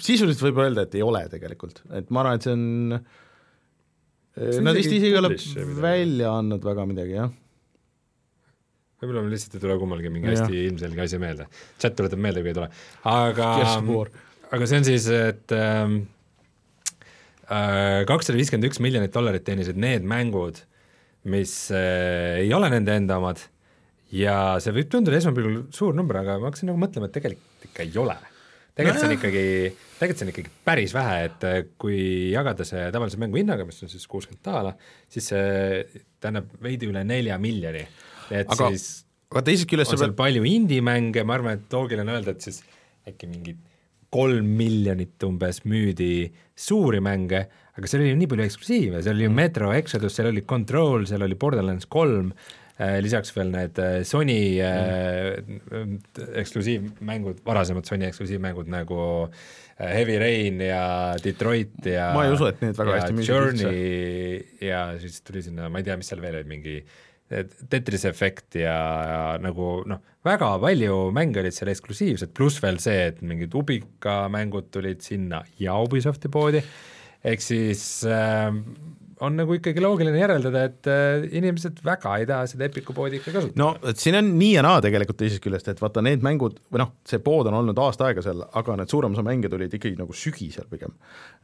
sisuliselt võib öelda, et ei ole tegelikult, et ma arvan, et see on See on Nad vist isegi ei ole välja andnud väga midagi, jah võib-olla mul lihtsalt ei tule kummalgi mingi hästi ilmselge asi meelde. chat tuletab meelde, kui ei tule. aga aga see on siis, et ähm, äh, kakssada viiskümmend üks miljonit dollarit teenisid need mängud, mis äh, ei ole nende enda omad ja see võib tunduda esmapilgul suur number, aga ma hakkasin nagu mõtlema, et tegelikult ikka ei ole. tegelikult see on ikkagi, tegelikult see on ikkagi päris vähe, et äh, kui jagada see tavalise mängu hinnaga, mis on siis kuuskümmend daala, siis see tähendab veidi üle nelja miljoni. et Aga siis aga teisest küljest on seal palju indie-mänge, ma arvan, et loogiline on öelda, et siis äkki mingi kolm miljonit umbes müüdi suuri mänge, aga seal oli ju nii palju eksklusiive, seal oli ju Metro Exodus, seal oli Control, seal oli Borderlands kolm, lisaks veel need Sony mm. eksklusiivmängud, varasemad Sony eksklusiivmängud nagu Heavy Rain ja Detroit ja ma ei usu, et need väga hästi müüsid Journey ja siis tuli sinna, ma ei tea, mis seal veel olid, mingi Tetris efekt ja, ja nagu noh, väga palju mänge olid seal eksklusiivsed, pluss veel see, et mingid Ubica mängud tulid sinna ja Ubisofti poodi, ehk siis äh, on nagu ikkagi loogiline järeldada, et äh, inimesed väga ei taha seda Epiku poodi ikka kasutada. no et siin on nii ja naa tegelikult teisest küljest, et vaata need mängud või noh, see pood on olnud aasta aega seal, aga need suurem osa mänge tulid ikkagi nagu sügisel pigem.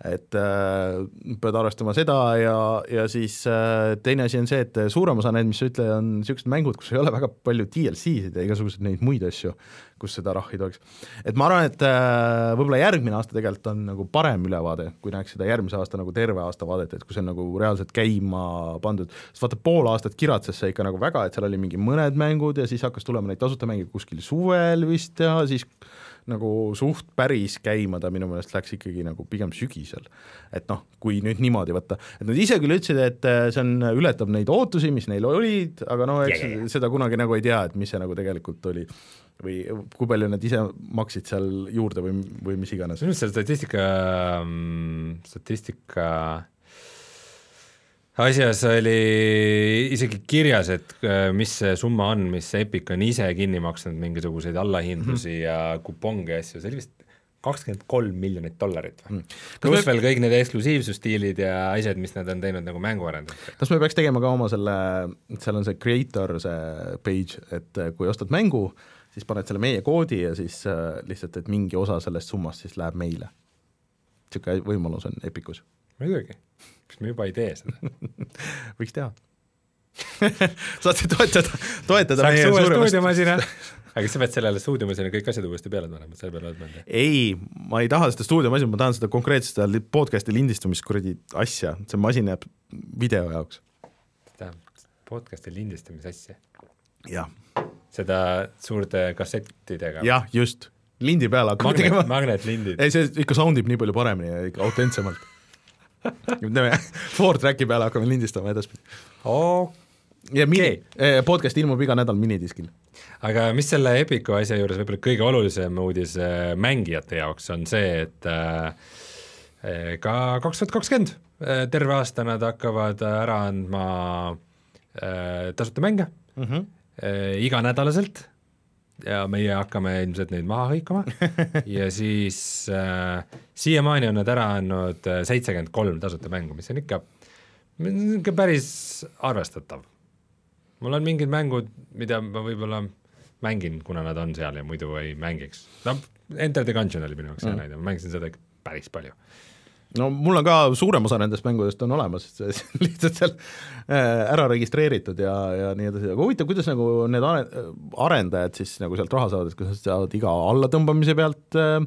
et äh, pead arvestama seda ja, ja siis äh, teine asi on see, et suurem osa need, mis sa ütled, on niisugused mängud, kus ei ole väga palju DLC-sid ja igasuguseid neid muid asju kus seda rahhi tohiks. et ma arvan, et äh, võib-olla järgmine aasta tegelikult on nagu parem ülevaade, kui näeks seda järgmise aasta nagu terve aasta vaadet, et kui see on nagu reaalselt käima pandud, sest vaata pool aastat kiratses see ikka nagu väga, et seal oli mingi mõned mängud ja siis hakkas tulema neid tasuta mänge kuskil suvel vist ja siis nagu suht päris käima ta minu meelest läks ikkagi nagu pigem sügisel. et noh, kui nüüd niimoodi võtta, et nad ise küll ütlesid, et äh, see on, ületab neid ootusi, mis neil olid, aga no eks yeah, yeah. seda kunagi nagu ei tea, et mis see nagu tegelikult oli või kui palju nad ise maksid seal juurde või, või mis iganes? minu arust seal statistika, mm, statistika asjas oli isegi kirjas, et äh, mis see summa on, mis Epic on ise kinni maksnud, mingisuguseid allahindlusi mm -hmm. ja kuponge ja asju, see oli vist kakskümmend kolm miljonit dollarit või mm.. pluss me... veel kõik need eksklusiivsusstiilid ja asjad, mis nad on teinud nagu mänguarendajatega. kas me peaks tegema ka oma selle, seal on see creator, see page, et kui ostad mängu, siis paned selle meie koodi ja siis äh, lihtsalt, et mingi osa sellest summast siis läheb meile. niisugune võimalus on Epicus. muidugi, miks me juba ei tee seda võiks teha saate toetada, toetada saaks uue stuudiomasina aga kas sa pead sellele stuudiomasina kõik asjad uuesti peale panema, selle peale oled mõelnud? ei, ma ei taha seda stuudiomasina, ma tahan seda konkreetset seda podcast'i lindistamist kuradi asja, see masin jääb video jaoks. tähendab, podcast'i lindistamise asja? jah seda suurte kassettidega. jah, just, lindi peale hakkame Magnet, tegema. magnetlindid. ei, see ikka sound ib nii palju paremini ja ikka autentsemalt teeme four track'i peale hakkame lindistama edaspidi oh.. ja mini okay., podcast ilmub iga nädal minidiskil. aga mis selle Epiku asja juures võib-olla kõige olulisem uudis äh, mängijate jaoks on see, et äh, ka kaks tuhat kakskümmend terve aasta nad hakkavad ära andma äh, tasuta mänge mm. -hmm äh, iganädalaselt ja meie hakkame ilmselt neid maha hõikama ja siis äh, siiamaani on nad ära andnud äh, seitsekümmend kolm tasuta mängu, mis on ikka, ikka päris arvestatav. mul on mingid mängud, mida ma võib-olla mängin, kuna nad on seal ja muidu ei mängiks. no Enter the Gungeon oli minu jaoks hea mm. näide, ma mängisin seda ikka päris palju no mul on ka suurem osa nendest mängudest on olemas, lihtsalt seal äh, ära registreeritud ja, ja nii edasi, aga huvitav, kuidas nagu need arendajad siis nagu sealt raha saavad, et kas nad saavad iga allatõmbamise pealt äh,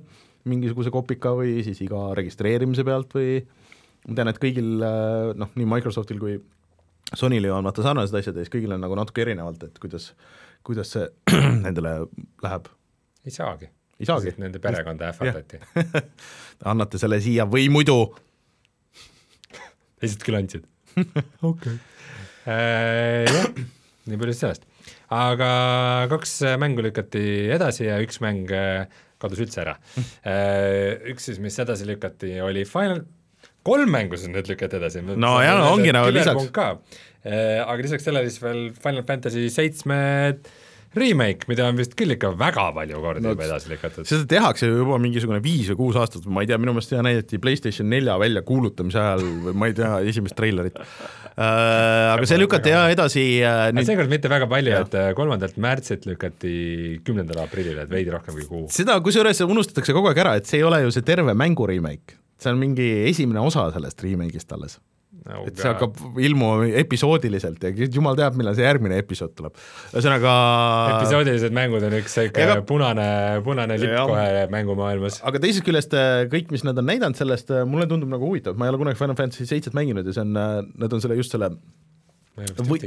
mingisuguse kopika või siis iga registreerimise pealt või ma tean, et kõigil äh, noh, nii Microsoftil kui Sonyl ju on vaata sarnased asjad ja siis kõigil on nagu natuke erinevalt, et kuidas, kuidas see nendele läheb. ei saagi ei saagi. Nende perekonda ähvardati annate selle siia või muidu lihtsalt küll andsid okei. Äh, jah, nii palju sellest. aga kaks mängu lükati edasi ja üks mäng äh, kadus üldse ära. Äh, üks siis, mis edasi lükati, oli Final, kolm mängu siis nüüd lükati edasi. no jaa, ongi nagu lisaks. aga lisaks sellele siis veel Final Fantasy seitsme 7 remake, mida on vist küll ikka väga palju kordi no, juba edasi lükatud. seda tehakse juba mingisugune viis või kuus aastat, ma ei tea, minu meelest seda näidati PlayStation nelja väljakuulutamise ajal või ma ei tea, esimest treilerit äh,. aga see lükati jah edasi äh, nüüd... seekord mitte väga palju, et äh, kolmandalt märtsilt lükati kümnendale aprillile, et veidi rohkem kui kuu. seda kusjuures unustatakse kogu aeg ära, et see ei ole ju see terve mängu remake, see on mingi esimene osa sellest remake'ist alles no,. et see hakkab ilmuma episoodiliselt ja jumal teab, millal see järgmine episood tuleb. ühesõnaga episoodilised mängud on üks sihuke ega... punane, punane lipp ja. kohe mängumaailmas. aga teisest küljest äh, kõik, mis nad on näidanud sellest, äh, mulle tundub nagu huvitav, ma ei ole kunagi Final Fantasy seitset mänginud ja see on, äh, nad on selle just selle Või-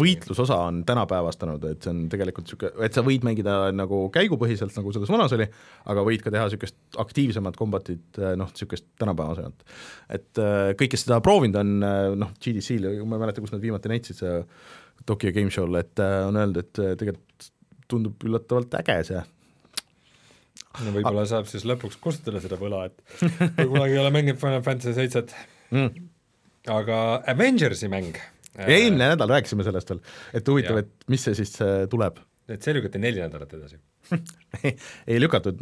võitlusosa on tänapäevastanud, et see on tegelikult niisugune, et sa võid mängida nagu käigupõhiselt, nagu selles vanas oli, aga võid ka teha niisugust aktiivsemat kombatit, noh, niisugust tänapäevasemat. et äh, kõik, kes seda proovinud on, äh, noh, GDC-l, ma ei mäleta, kus nad viimati näitasid see Tokyo Game Show'l, et on öeldud, et tegelikult tundub üllatavalt äge see. no võib-olla saab siis lõpuks kustutada seda võla, et kui kunagi ei ole mänginud Final Fantasy seitset Mm. aga Avengersi mäng eelmine nädal rääkisime sellest veel, et huvitav, et mis see siis äh, tuleb. Et see lükati neli nädalat edasi. ei lükatud,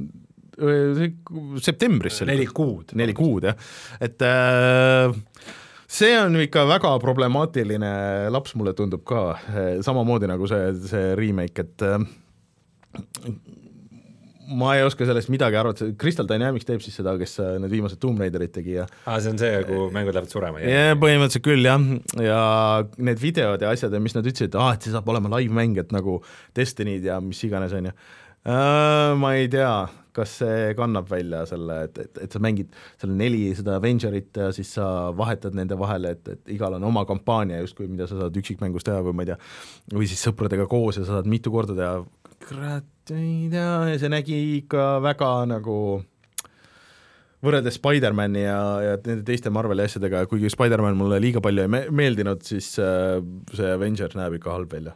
septembris see neli kuud. neli kuud jah, et äh, see on ikka väga problemaatiline laps, mulle tundub ka, samamoodi nagu see, see remake, et äh, ma ei oska sellest midagi arvata, Crystal Dynamics teeb siis seda, kes äh, need viimased Tomb Raiderid tegi ja aa, see on see, kuhu mängud lähevad surema? ja põhimõtteliselt küll jah, ja need videod ja asjad ja mis nad ütlesid, et aa, et see saab olema live-mäng, et nagu Destiny'd ja mis iganes, on ju. Ma ei tea, kas see kannab välja selle, et, et, et sa mängid seal neli seda Avengerit ja siis sa vahetad nende vahele, et, et igal on oma kampaania justkui, mida sa saad üksikmängus teha või ma ei tea, või siis sõpradega koos ja sa saad mitu korda teha, kurat, ei tea, ja see nägi ikka väga nagu võrreldes Spider-mani ja, ja nende teiste Marveli asjadega, kuigi Spider-man mulle liiga palju ei me meeldinud, siis äh, see Avenger näeb ikka halb välja.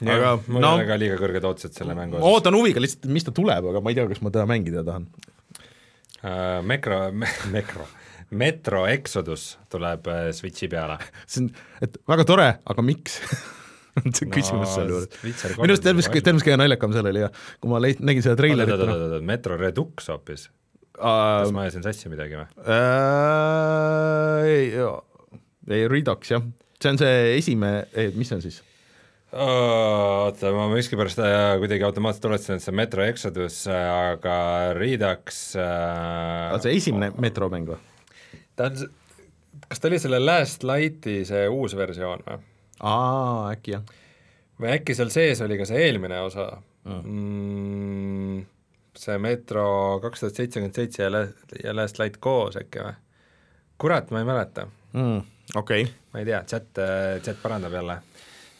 aga mul no- on ka liiga kõrged ootused selle mängu osas. ootan huviga lihtsalt, mis ta tuleb, aga ma ei tea, kas ma teda mängida tahan. Uh, Mekro me,, Mekro, Metro Exodus tuleb uh, Switchi peale. see on, et väga tore, aga miks on see küsimus seal juures. minu arust terves, terves kõige naljakam seal oli ja kui ma leid-, nägin seda treilerit, noh, Metro Redux hoopis, kas äh, ma ajasin sassi midagi või? äh, ei, ei Redux jah, see on see esimene, mis see on siis? oota, ma miskipärast äh, kuidagi automaatselt tuletasin, et see on Metro Exodus, äh, aga Redux äh, see esimene metromäng või? ta on, kas ta oli selle Last Lighti see uus versioon või? Aa, äkki jah. või äkki seal sees oli ka see eelmine osa mm, see Metro kaks tuhat seitsekümmend seitse ja La- ja Last Light koos äkki või? kurat, ma ei mäleta, mm, okei okay. ma ei tea, chat, chat parandab jälle.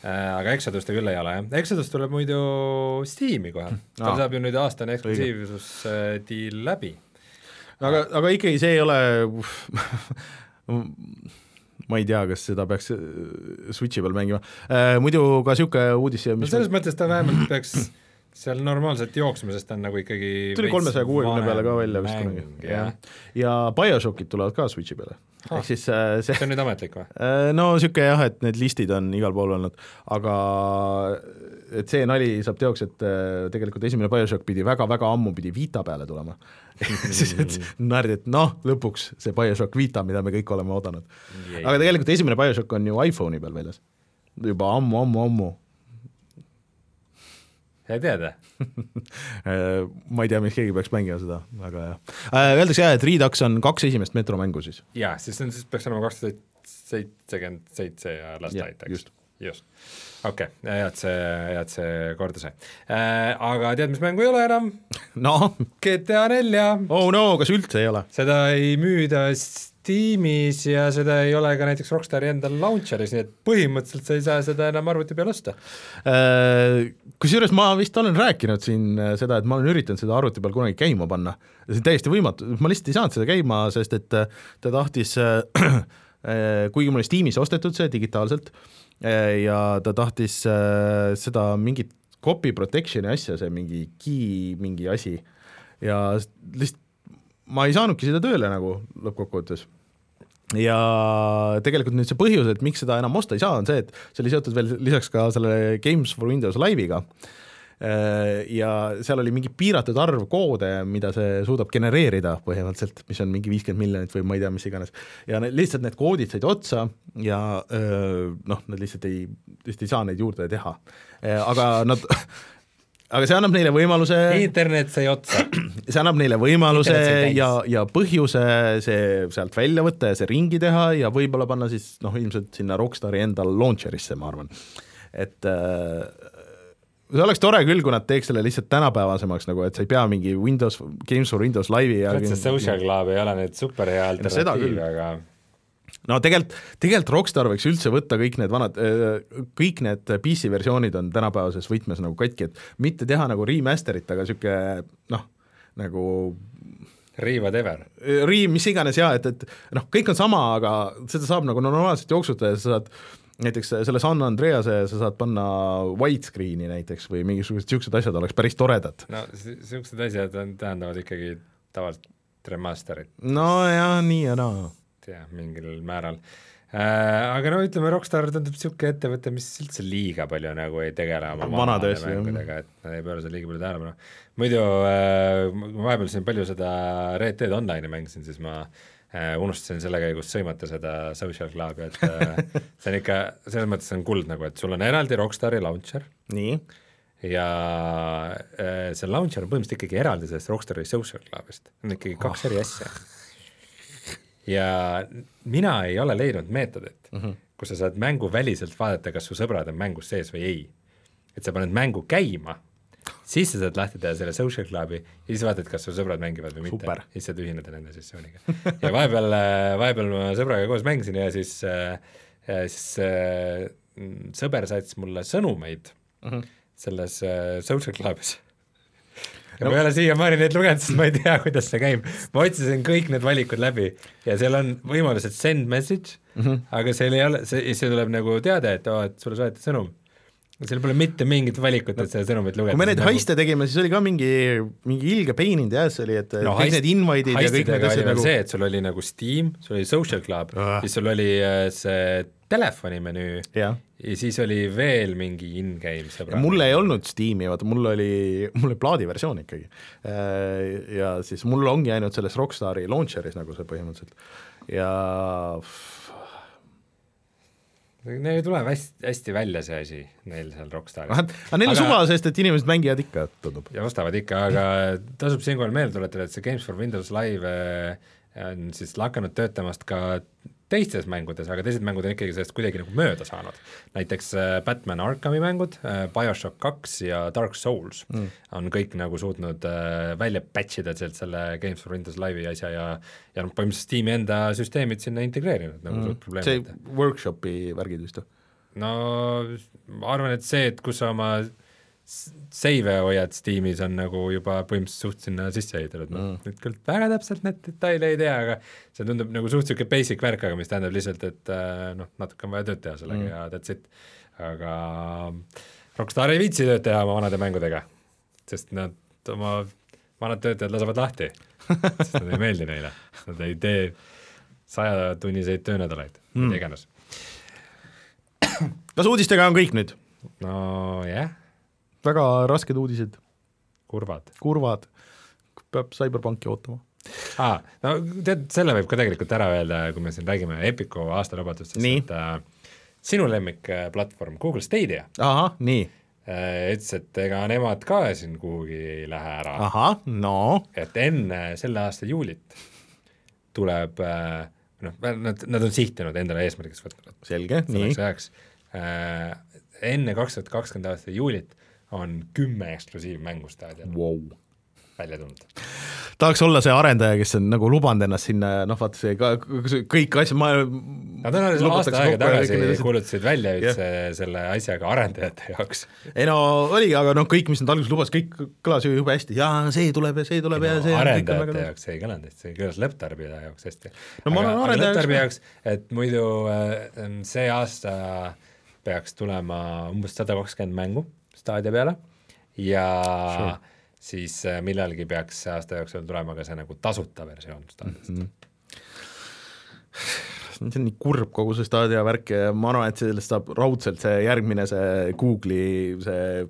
aga Exodus ta küll ei ole, jah. Exodus tuleb muidu Steam'i kohe, tal Aa. saab ju nüüd aastane eksklusiivsusdiil läbi. aga, aga ikkagi see ei ole ma ei tea, kas seda peaks äh, Switchi peal mängima. Muidu ka niisugune uudis, no mis selles mõttes ta vähemalt peaks seal normaalselt jooksma, sest ta on nagu ikkagi tuli kolmesaja kuuekümne peale ka välja vist kunagi, jah jah. ja BioShockid tulevad ka Switchi peale. Ah. ehk siis äh, see see on nüüd ametlik või? Äh, no niisugune jah, et need listid on igal pool olnud, aga et see nali saab teoks, et äh, tegelikult esimene BioShock pidi väga-väga ammu pidi Vita peale tulema. siis et naerdi, et noh, lõpuks see BioShock Vita, mida me kõik oleme oodanud. aga tegelikult esimene BioShock on ju iPhone'i peal väljas. juba ammu-ammu-ammu. sa ei tea ta? Äh, ma ei tea, miks keegi peaks mängima seda, aga jah. Öeldakse jah, et Redux on kaks esimest metromängu siis. jaa, siis on, siis peaks olema kaks tuhat seitsekümmend seitse ja Last Light, eks? just. just. Okei okay,, hea, et see, hea, et see korda sai äh,. Aga tead, mis mängu ei ole enam? noh, GTA nelja, oh no, kas üldse ei ole? seda ei müüda Steamis ja seda ei ole ka näiteks Rockstari endal launcher'is, nii et põhimõtteliselt sa ei saa seda enam arvuti peal osta. Äh, Kusjuures ma vist olen rääkinud siin äh, seda, et ma olen üritanud seda arvuti peal kunagi käima panna. see on täiesti võimatu, ma lihtsalt ei saanud seda käima, sest et äh, ta tahtis äh, äh, kuigi mul oli Steamis ostetud see digitaalselt äh, ja ta tahtis äh, seda mingit copy protection'i asja, see mingi key mingi asi ja lihtsalt ma ei saanudki seda tööle nagu lõppkokkuvõttes ja tegelikult nüüd see põhjus, et miks seda enam osta ei saa, on see, et see oli seotud veel lisaks ka selle Games for Windows Live'iga. Ja seal oli mingi piiratud arv koode, mida see suudab genereerida põhimõtteliselt, mis on mingi viiskümmend miljonit või ma ei tea, mis iganes. ja need, lihtsalt need koodid said otsa ja öö, noh, nad lihtsalt ei, lihtsalt ei saa neid juurde teha. aga nad aga see annab neile võimaluse internet sai otsa. see annab neile võimaluse ja, ja põhjuse see sealt välja võtta ja see ringi teha ja võib-olla panna siis noh, ilmselt sinna Rockstari enda launcher'isse, ma arvan. et äh, see oleks tore küll, kui nad teeks selle lihtsalt tänapäevasemaks nagu, et sa ei pea mingi Windows, Games for Windows Live'i ja see Social Club ei ole nüüd super hea alternatiiv, aga no tegelikult, tegelikult Rockstar võiks üldse võtta kõik need vanad, kõik need PC versioonid on tänapäevases võtmes nagu katki, et mitte teha nagu remaster'it, aga niisugune noh, nagu Re whatever. Re mis iganes jaa, et, et noh, kõik on sama, aga seda saab nagu normaalselt jooksutada ja sa saad näiteks selle San Andrease sa saad panna widescreen'i näiteks või mingisugused niisugused asjad oleks päris toredad. no niisugused asjad on, tähendavad ikkagi tavaliselt remaster'it. nojah, nii ja naa no.. jah, mingil määral äh,. Aga no ütleme, Rockstar tundub niisugune ettevõte, mis üldse liiga palju nagu ei tegele oma vanade mängudega, et nad ei pööra seal liiga palju tähelepanu. muidu äh, vahepeal siin palju seda Red Dead Online'i mängisin, siis ma äh, unustasin selle käigus sõimata seda Social Clubi, et äh, see on ikka, selles mõttes on kuld nagu, et sul on eraldi Rockstari launcher. nii ja äh, see launcher on põhimõtteliselt ikkagi eraldi sellest Rockstari Social Clubist, on ikkagi kaks oh. eri asja. ja mina ei ole leidnud meetodit mm, -hmm. kus sa saad mänguväliselt vaadata, kas su sõbrad on mängus sees või ei. et sa paned mängu käima, siis sa saad lahti teha selle Social Clubi ja siis vaatad, kas su sõbrad mängivad või mitte, siis saad ühineda nende sessiooniga. ja vahepeal, vahepeal ma sõbraga koos mängisin ja siis, siis sõber saatis mulle sõnumeid mm, -hmm selles äh, social club'is ja no. ma ei ole siiamaani neid lugenud, sest ma ei tea, kuidas see käib. ma otsisin kõik need valikud läbi ja seal on võimalus, et send message mm, -hmm. aga seal ei ole, see, see tuleb nagu teade, et oo et sulle saadeti sõnum. Seal pole mitte mingit valikut, et seda sõnumit lugeda. kui me neid nagu... haiste tegime, siis oli ka mingi, mingi ilge pain in the ass oli, et no, kõik need invite'id ja kõik need asjad nagu see, et sul oli nagu Steam, sul oli social club uh., siis sul oli äh, see telefonimenüü ja. ja siis oli veel mingi in-game sõbra. mul ei olnud Steam'i, vaata mul oli, mul oli plaadiversioon ikkagi. Äh, ja siis mul ongi ainult selles Rockstari launcher'is nagu see põhimõtteliselt ja Neil tuleb hästi, hästi välja see asi, neil seal Rockstaris. aga neil on suva, sest et inimesed mängivad ikka, tundub. ja ostavad ikka, aga tasub siinkohal meelde tuletada, et see Games for Windows Live äh, on siis lakanud töötamast ka teistes mängudes, aga teised mängud on ikkagi sellest kuidagi nagu mööda saanud. näiteks äh, Batman Arkhami mängud äh,, BioShock kaks ja Dark Souls mm. on kõik nagu suutnud äh, välja patch ida sealt selle Games for Windows Live'i asja ja ja noh, põhimõtteliselt Steam'i enda süsteemid sinna integreerinud nagu mm. suurt probleemi. see workshopi värgid vist või? no ma arvan, et see, et kus sa oma seive hoiad Steamis on nagu juba põhimõtteliselt suht sinna sisse ehitatud, ma mm. nüüd küll väga täpselt neid detaile ei tea, aga see tundub nagu suht niisugune basic värk, aga mis tähendab lihtsalt, et äh, noh, natuke on vaja tööd teha sellega mm. ja that's it. aga Rockstar ei viitsi tööd teha oma vanade mängudega, sest nad oma vanad töötajad lasevad lahti, sest nad ei meeldi neile, nad ei tee sajatunniseid töönädalaid mm., mida iganes. kas uudistega on kõik nüüd? nojah yeah väga rasked uudised. kurvad. kurvad, peab CyberPunki ootama aa, no tead, selle võib ka tegelikult ära öelda, kui me siin räägime Epiku aastalubadustest, et äh, sinu lemmikplatvorm Google Stadia. ahah, nii äh,. ütles, et ega nemad ka siin kuhugi ei lähe ära. ahah, no. et enne selle aasta juulit tuleb äh, noh, nad, nad on sihtinud endale eesmärgiks võtnud. selge, nii. ajaks äh, enne kaks tuhat kakskümmend aasta juulit on kümme eksklusiivmängu staadial wow. välja tulnud. tahaks olla see arendaja, kes on nagu lubanud ennast sinna, noh vaata see ka, kõik asjad, ma Nad on aasta aega tagasi kuulutasid välja üldse yeah. selle asjaga arendajate jaoks. ei no oligi, aga noh, kõik, mis nad alguses lubasid, kõik kõlas ju jube hästi, jaa, see tuleb ja see tuleb ja, ja see arendajate väga... jaoks ei kõlanud hästi, see kõlas lõpptarbija jaoks hästi. no ma olen arendaja lõpptarbija jaoks, et muidu äh, see aasta peaks tulema umbes sada kakskümmend mängu staadia peale ja sure. siis äh, millalgi peaks aasta jooksul tulema ka see nagu tasuta versioon staadiast mm. -hmm see on nii kurb, kogu see staadia värk ja ma arvan, et sellest saab raudselt see järgmine, see Google'i see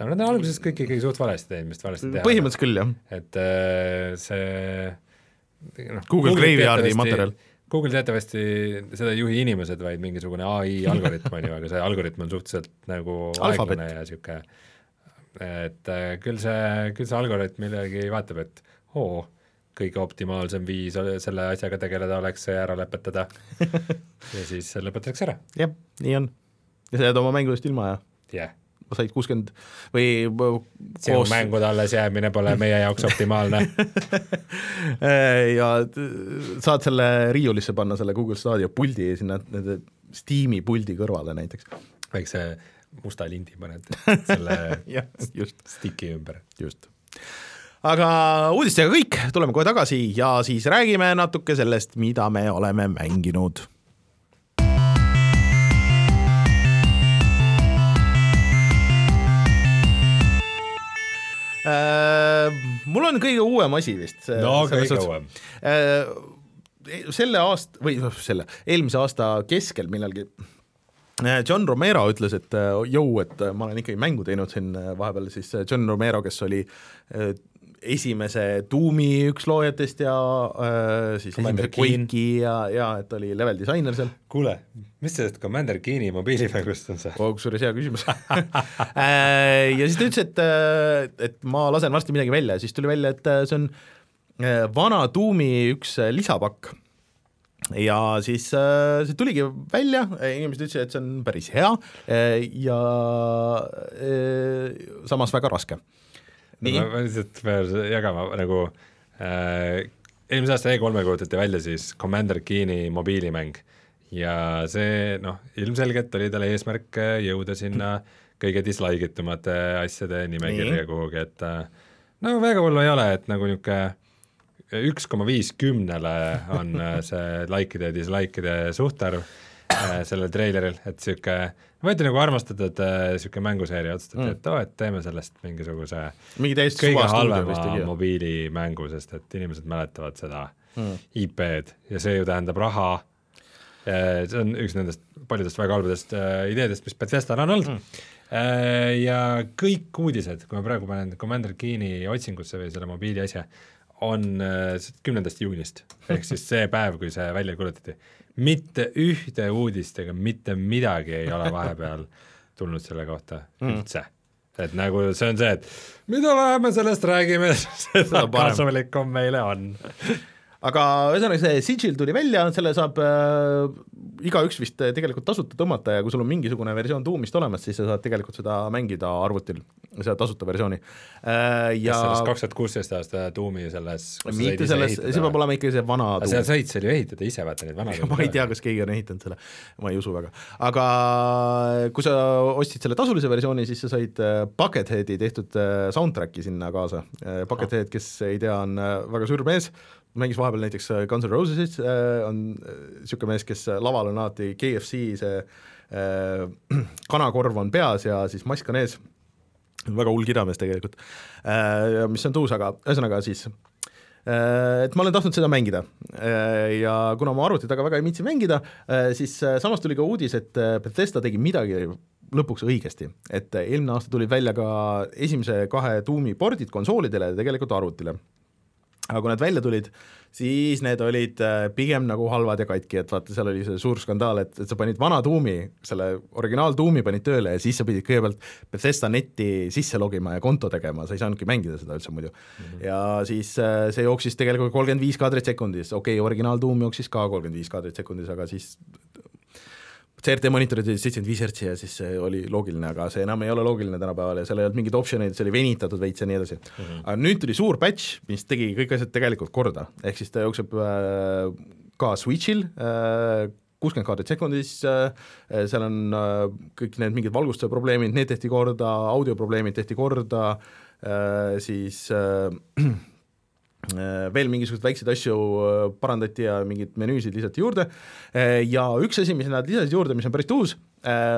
no nad on alguses kõik ikkagi suht valesti teinud, mis valesti teha. põhimõtteliselt küll, jah. et äh, see noh, Google Graveyardi materjal Google teatavasti seda ei juhi inimesed, vaid mingisugune ai algoritm on ju, aga see algoritm on suhteliselt nagu aeglane ja niisugune, et äh, küll see, küll see algoritm millegi vaatab, et oo, kõige optimaalsem viis selle asjaga tegeleda oleks see ära lõpetada ja siis lõpetatakse ära. jah, nii on. ja sa jääd oma mängudest ilma ja yeah. Said kuuskümmend või sinu koos... mängude alles jäämine pole meie jaoks optimaalne ja saad selle riiulisse panna selle Google Stadia puldi sinna nende Steam'i puldi kõrvale näiteks. väikse musta lindi paned selle jah, just. stiki ümber. just aga uudistega kõik, tuleme kohe tagasi ja siis räägime natuke sellest, mida me oleme mänginud mul on kõige uuem asi vist. no kõige uuem äh,. selle aasta või noh, selle eelmise aasta keskel millalgi äh, John Romero ütles, et äh, jõu, et ma olen ikkagi mängu teinud siin vahepeal, siis John Romero, kes oli esimese Doomi üks loojatest ja äh, siis Commander esimese Quake'i ja, ja et oli level disainer seal. kuule, mis sellest Commander Keeni mobiilimängust on see oh,? kusjuures hea küsimus äh, ja siis ta ütles, et, äh, et ma lasen varsti midagi välja ja siis tuli välja, et äh, see on vana Doomi üks lisapakk ja siis äh, see tuligi välja, inimesed ütlesid, et see on päris hea äh, ja äh, samas väga raske ma, ma lihtsalt pean jagama nagu äh, eelmise aasta E3-ga kuulutati välja siis Commander Keeni mobiilimäng. Ja see noh, ilmselgelt oli tal eesmärk äh, jõuda sinna kõige dislike itumate asjade nimekirja kuhugi, et äh, no väga hullu ei ole, et nagu niisugune üks koma viis kümnele on äh, see likeide ja dislikeide suhtarv sellel treileril, et niisugune võeti nagu armastatud niisugune äh, mänguseeria, otsustati mm., et oo et teeme sellest mingisuguse mingi täiesti kõige halvema mobiilimängu, sest et inimesed mäletavad seda mm. IP-d ja see ju tähendab raha, see on üks nendest paljudest väga halbadest äh, ideedest, mis Bethesdal on olnud mm., äh, ja kõik uudised, kui ma praegu panen Commander Keeni otsingusse või selle mobiili asja, on äh, kümnendast juunist, ehk siis see päev, kui see välja kuulutati mitte ühte uudist ega mitte midagi ei ole vahepeal tulnud selle kohta mm. üldse. et nagu see on see, et mida vähem me sellest räägime, seda kasulikum meile on aga ühesõnaga, see Sigil tuli välja, selle saab äh, igaüks vist tegelikult tasuta tõmmata ja kui sul on mingisugune versioon Doomist olemas, siis sa saad tegelikult seda mängida arvutil, seda tasuta versiooni äh,. ja selles kaks tuhat kuusteist aasta Doomi selles mitte selles, see peab olema ikkagi see vana Doom. sa said seal ju ehitada ise, vaata neid vanasid ma ei tea, kas keegi on ehitanud selle, ma ei usu väga. aga kui sa ostsid selle tasulise versiooni, siis sa said äh, Bucketheadi tehtud äh, soundtrack'i sinna kaasa. äh, Buckethead, kes ei tea, on väga suur mees, mängis vahepeal näiteks äh, Guns N Roses, äh, on niisugune äh, mees, kes laval on alati KFC see äh, kanakorv on peas ja siis mask on ees, väga hull kidamees tegelikult. Äh,, mis on tuus, aga ühesõnaga siis et ma olen tahtnud seda mängida. Ja kuna ma arvuti taga väga ei viitsi mängida, siis samas tuli ka uudis, et Bethesda tegi midagi lõpuks õigesti, et eelmine aasta tulid välja ka esimese kahe tuumi pordid konsoolidele ja tegelikult arvutile aga kui nad välja tulid, siis need olid äh, pigem nagu halvad ja katki, et vaata, seal oli see suur skandaal, et, et sa panid vana tuumi, selle originaal tuumi panid tööle ja siis sa pidid kõigepealt Bethesda netti sisse logima ja konto tegema, sa ei saanudki mängida seda üldse muidu mm. -hmm. ja siis äh, see jooksis tegelikult kolmkümmend viis kaadrit sekundis, okei okay,, originaal tuum jooksis ka kolmkümmend viis kaadrit sekundis, aga siis CRT monitorid olid seitsekümmend viis hertsi ja siis see oli loogiline, aga see enam ei ole loogiline tänapäeval ja seal ei olnud mingeid optsioneid, see oli venitatud veits ja nii edasi mm. -hmm. aga nüüd tuli suur patch, mis tegi kõik asjad tegelikult korda, ehk siis ta jookseb äh, ka Switch'il äh, kuuskümmend kaadrit sekundis äh,, seal on äh, kõik need mingid valgustuse probleemid, need tehti korda, audioprobleemid tehti korda äh,, siis veel mingisuguseid väikseid asju äh, parandati ja mingeid menüüsid lisati juurde. Äh, ja üks asi, mis nad lisasid juurde, mis on päris uus, Äh,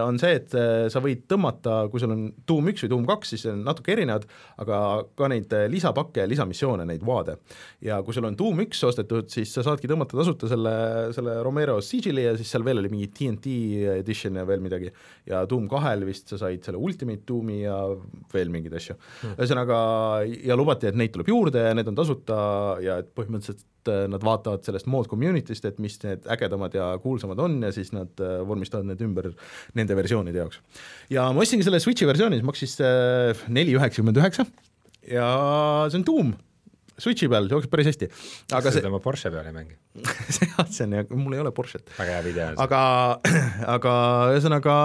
on see, et äh, sa võid tõmmata, kui sul on tuum üks või tuum kaks, siis on natuke erinevad, aga ka neid äh, lisapakke ja lisamissioone, neid vaade. ja kui sul on tuum üks ostetud, siis sa saadki tõmmata tasuta selle, selle Romero Sigili ja siis seal veel oli mingi TNT edition ja veel midagi. ja tuum kahel vist sa said selle Ultimate tuumi ja veel mingeid asju hmm.. ühesõnaga, ja lubati, et neid tuleb juurde ja need on tasuta ja et põhimõtteliselt nad vaatavad sellest mod community'st, et mis need ägedamad ja kuulsamad on ja siis nad vormistavad need ümber nende versioonide jaoks. ja ma ostsingi selle Switchi versiooni, see maksis äh, neli üheksakümmend üheksa ja see on tuum Switchi peal jookseb päris hästi. aga see tema Porsche peal ei mängi jah, see on, mul ei ole Porsche't. väga hea video. aga, aga ühesõnaga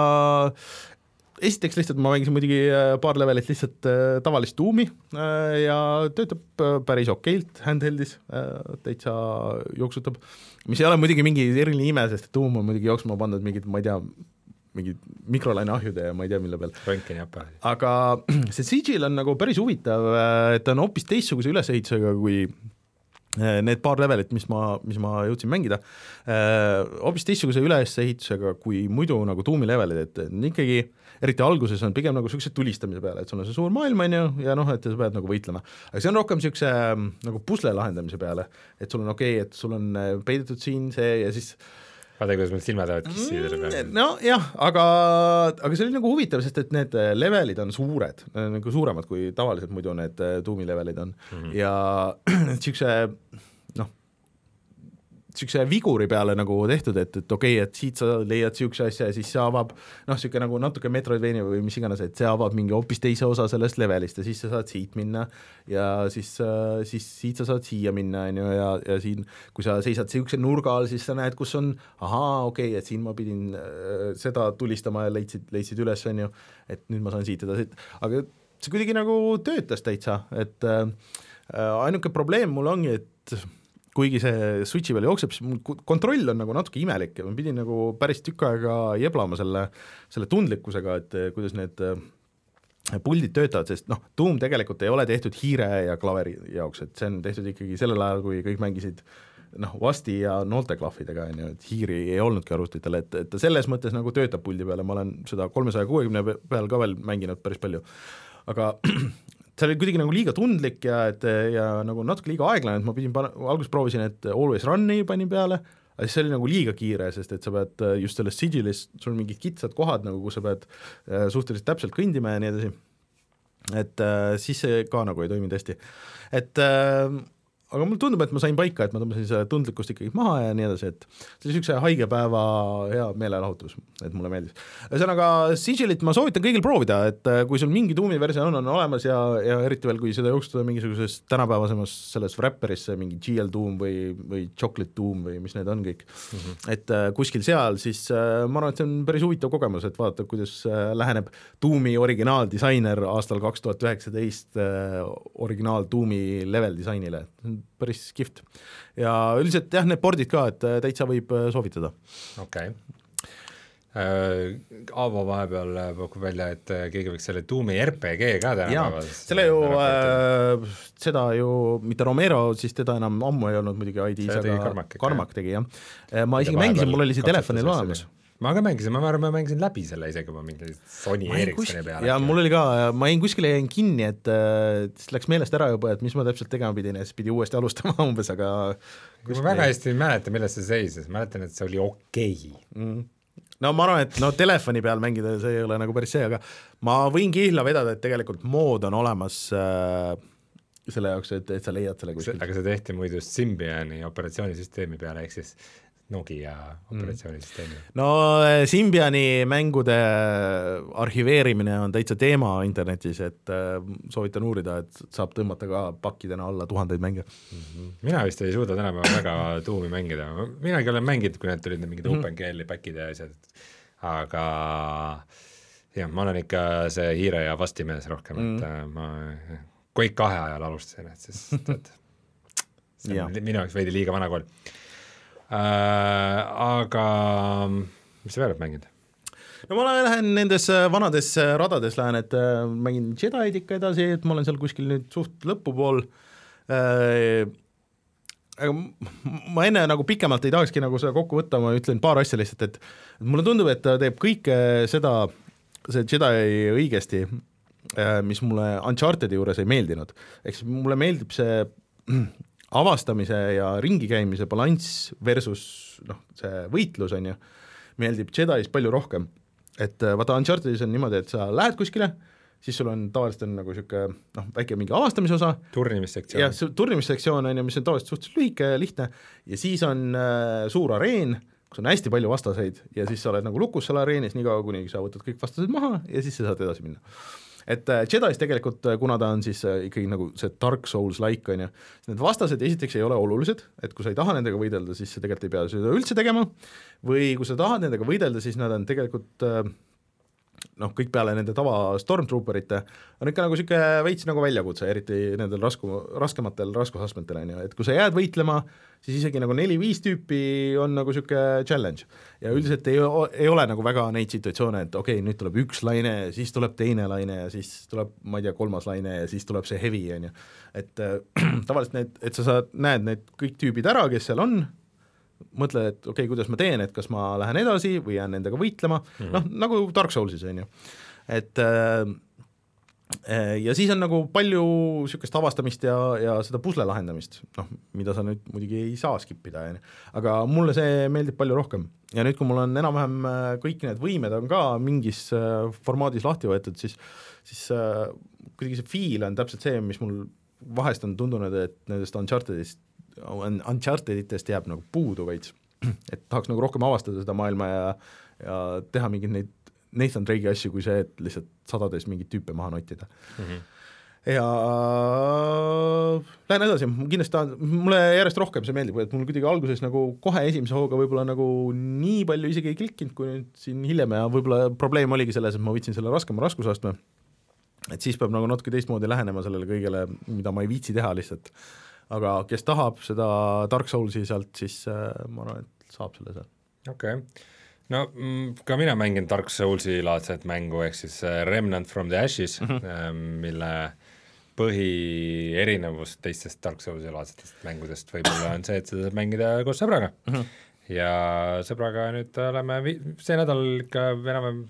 esiteks lihtsalt ma mängisin muidugi äh, paar levelit lihtsalt äh, tavalist tuumi äh, ja töötab äh, päris okeilt handheld'is äh,, täitsa jooksutab, mis ei ole muidugi mingi eriline ime, sest tuum on muidugi jooksma pandud mingid, ma ei tea, mingid mikrolaineahjude ja ma ei tea, mille peal. röntgeniaparaadid. aga see Sigil on nagu päris huvitav, et ta on hoopis teistsuguse ülesehitusega kui äh, need paar levelit, mis ma, mis ma jõudsin mängida, äh, hoopis teistsuguse ülesehitusega kui muidu nagu tuumi levelid, et ikkagi eriti alguses on pigem nagu niisuguse tulistamise peale, et sul on see suur maailm, on ju, ja noh, et sa pead nagu võitlema. aga see on rohkem niisuguse nagu pusle lahendamise peale, et sul on okei okay,, et sul on äh, peidetud siin see ja siis vaata, kuidas mul silmad lähevad kissi selle peale. nojah, aga, aga see oli nagu huvitav, sest et need äh, levelid on suured, nagu suuremad kui tavaliselt muidu need äh, tuumi levelid on mm -hmm. ja niisuguse niisuguse viguri peale nagu tehtud, et, et okei okay,, et siit sa leiad niisuguse asja ja siis see avab noh, niisugune nagu natuke Metroidvania või mis iganes, et see avab mingi hoopis teise osa sellest levelist ja siis sa saad siit minna ja siis, siis siit sa saad siia minna, on ju, ja, ja siin, kui sa seisad niisuguse nurga all, siis sa näed, kus on ahaa, okei okay,, et siin ma pidin äh, seda tulistama ja leidsid, leidsid üles, on ju, et nüüd ma saan siit edasi, aga see kuidagi nagu töötas täitsa, et äh, ainuke probleem mul ongi, et kuigi see Switchi peal jookseb, siis mul kontroll on nagu natuke imelik ja ma pidin nagu päris tükk aega jeblama selle, selle tundlikkusega, et kuidas need äh, puldid töötavad, sest noh, Doom tegelikult ei ole tehtud hiire ja klaveri jaoks, et see on tehtud ikkagi sellel ajal, kui kõik mängisid noh, Vasti ja noolteklahvidega, on ju, et hiiri ei olnudki arvutitel, et, et ta selles mõttes nagu töötab puldi peale, ma olen seda kolmesaja kuuekümne peal ka veel mänginud päris palju, aga see oli kuidagi nagu liiga tundlik ja et ja nagu natuke liiga aeglane, et ma pidin pana-, alguses proovisin, et always run'i panin peale, aga siis see oli nagu liiga kiire, sest et sa pead just selles sigilis, sul on mingid kitsad kohad nagu, kus sa pead äh, suhteliselt täpselt kõndima ja nii edasi, et äh, siis see ka nagu ei toiminud hästi. et äh, aga mulle tundub, et ma sain paika, et ma tõmbasin selle tundlikkust ikkagi maha ja nii edasi, et see oli niisuguse haige päeva hea meelelahutus, et mulle meeldis. ühesõnaga, Sigilit ma soovitan kõigil proovida, et äh, kui sul mingi tuumi versioon on, on olemas ja, ja eriti veel, kui seda jooksutada mingisuguses tänapäevasemas selles Wrapperis, mingi GL Doom või, või Chocolate Doom või mis need on kõik mm, -hmm. et äh, kuskil seal, siis äh, ma arvan, et see on päris huvitav kogemus, et vaadata, kuidas äh, läheneb Doomi originaaldisainer aastal kaks tuhat üheksateist originaal Doomi level disainile, päris kihvt. ja üldiselt jah, need pordid ka, et äh, täitsa võib äh, soovitada. okei okay. äh,. Aavo vahepeal pakub välja, et keegi võiks selle Doom'i RPG ka tänapäeval selle ju äh,, seda ju mitte Romero, siis teda enam ammu ei olnud muidugi ID-s, aga Karmak, Karmak tegi jah. ma isegi mängisin, mul oli see telefonil olemas ma ka mängisin, ma arvan, ma mängisin läbi selle isegi oma mingi Sony Ericssoni peale. ja mul oli ka, ma jäin kuskile, jäin kinni, et äh, siis läks meelest ära juba, et mis ma täpselt tegema pidin ja siis pidi uuesti alustama umbes, aga ma väga hästi ei mäleta, milles see seisis, mäletan, et see oli okei okay. mm no ma arvan, et no telefoni peal mängida, see ei ole nagu päris see, aga ma võin kihla vedada, et tegelikult mood on olemas äh, selle jaoks, et, et sa leiad selle kuskilt. aga see tehti muidu Symbiani operatsioonisüsteemi peale, ehk siis Nokia operatsioonisüsteemi mm.. no eh, Symbiani mängude arhiveerimine on täitsa teema internetis, et äh, soovitan uurida, et saab tõmmata ka pakkidena alla tuhandeid mänge mm. -hmm. mina vist ei suuda tänapäeval väga tuumi mängida, minagi olen mänginud, kui need tulid need mingid mm -hmm. OpenGL-i back'id ja asjad, aga jah, ma olen ikka see hiire ja vasti mees rohkem mm, -hmm. et äh, ma Quake kahe ajal alustasin, et siis tead, see on minu jaoks veidi liiga vana kool. Aga mis sa veel oled mänginud? no ma lähen nendes äh, vanades äh, radades, lähen, et äh, mängin Jedi'd ikka edasi, et ma olen seal kuskil nüüd suht lõpupool äh,. aga ma enne nagu pikemalt ei tahakski nagu seda kokku võtta, ma ütlen paar asja lihtsalt, et mulle tundub, et ta teeb kõike seda, see Jedi õigesti, mis mulle Uncharted'i juures ei meeldinud. siis mulle meeldib see avastamise ja ringi käimise balanss versus noh, see võitlus, on ju, meeldib Jedi's palju rohkem. et äh, vaata, Unchartedis on niimoodi, et sa lähed kuskile, siis sul on tavaliselt on nagu niisugune noh, väike mingi avastamise osa, turnimissektsioon. jah, turnimissektsioon on ju, mis on tavaliselt suhteliselt lühike ja lihtne, ja siis on äh, suur areen, kus on hästi palju vastaseid ja siis sa oled nagu lukus seal areenis niikaua, kuni sa võtad kõik vastased maha ja siis sa saad edasi minna et äh, Jedi's tegelikult, äh, kuna ta on siis äh, ikkagi nagu see Dark Souls-like, on ju, need vastased esiteks ei ole olulised, et kui sa ei taha nendega võidelda, siis sa tegelikult ei pea seda üldse tegema, või kui sa tahad nendega võidelda, siis nad on tegelikult noh, kõik peale nende tava stormtrooperite on ikka nagu niisugune veits nagu väljakutse, eriti nendel rasku, raskematel raskusastmetel, on ju, et kui sa jääd võitlema, siis isegi nagu neli-viis tüüpi on nagu niisugune challenge. ja üldiselt ei, ei ole nagu väga neid situatsioone, et okei okay,, nüüd tuleb üks laine, siis tuleb teine laine ja siis tuleb, ma ei tea, kolmas laine ja siis tuleb see heavy, on ju. et äh, tavaliselt need, et sa saad, näed need kõik tüübid ära, kes seal on, mõtled, et okei okay,, kuidas ma teen, et kas ma lähen edasi või jään nendega võitlema mm, -hmm. noh, nagu Dark Soulsis, on ju. et äh, ja siis on nagu palju niisugust avastamist ja, ja seda pusle lahendamist, noh, mida sa nüüd muidugi ei saa skip ida, on ju, aga mulle see meeldib palju rohkem. ja nüüd, kui mul on enam-vähem äh, kõik need võimed on ka mingis äh, formaadis lahti võetud, siis siis äh, kuidagi see feel on täpselt see, mis mul vahest on tundunud, et nendest Unchartedist Uncharted itest jääb nagu puudu veits, et tahaks nagu rohkem avastada seda maailma ja ja teha mingeid neid Nathan Drake'i asju, kui see, et lihtsalt sadades mingeid tüüpe maha nottida. Mm. -hmm ja lähen edasi, kindlasti tahan, mulle järjest rohkem see meeldib, et mul kuidagi alguses nagu kohe esimese hooga võib-olla nagu nii palju isegi ei klikkinud, kui nüüd siin hiljem ja võib-olla probleem oligi selles, et ma võtsin selle raskema raskusastme, et siis peab nagu natuke teistmoodi lähenema sellele kõigele, mida ma ei viitsi teha lihtsalt aga kes tahab seda Dark Soulsi sealt, siis äh, ma arvan, et saab selle sealt. okei okay., no mm, ka mina mängin Dark Soulsi laadset mängu, ehk siis äh, Remnant from the Ashes mm, -hmm. mille põhierinevus teistest Dark Soulsi laadsetest mängudest võib-olla on see, et seda saab mängida koos sõbraga mm. -hmm. ja sõbraga nüüd oleme see nädal ikka enam-vähem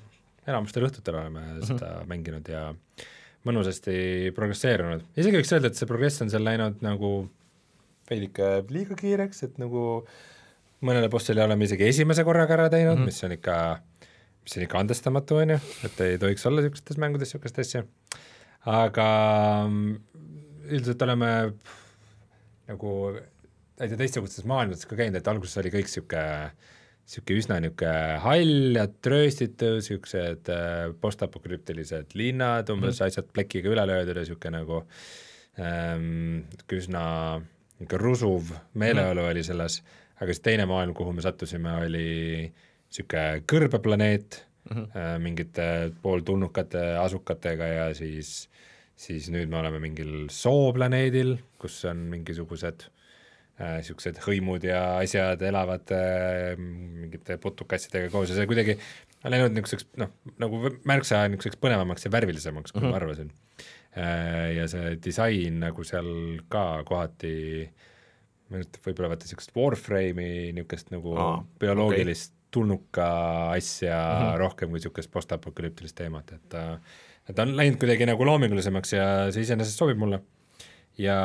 enamustel õhtutel oleme mm -hmm. seda mänginud ja äh, mõnusasti progresseerunud, isegi võiks öelda, et see progress on seal läinud nagu veidike liiga kiireks, et nagu mõnele bossile oleme isegi esimese korraga ära teinud mm, -hmm. mis on ikka, mis on ikka andestamatu, on ju, et ei tohiks olla niisugustes mängudes niisugust asja, aga üldiselt oleme nagu tea, teistsugustes maailmades ka käinud, et alguses oli kõik niisugune niisugune üsna niisugune hall ja trööstitu, niisugused äh, postapokalüptilised linnad, umbes mm. asjad plekiga üle löödud ja niisugune nagu ähm, üsna niisugune rusuv meeleolu mm. oli selles, aga siis teine maailm, kuhu me sattusime, oli niisugune kõrbeplaneet mm -hmm. äh, mingite pooltulnukate asukatega ja siis siis nüüd me oleme mingil sooplaneedil, kus on mingisugused niisugused äh, hõimud ja asjad elavad äh, mingite putukassidega koos ja see kuidagi on läinud niisuguseks noh, nagu märksa niisuguseks põnevamaks ja värvilisemaks, kui mm -hmm. ma mhm. arvasin äh,. ja see disain nagu seal ka kohati võib-olla vaata niisugust Warframe'i niisugust nagu ah, bioloogilist okay. tulnuka asja mm -hmm. rohkem kui niisugust postapokalüptilist teemat, et ta on läinud kuidagi nagu loomingulisemaks ja see iseenesest sobib mulle ja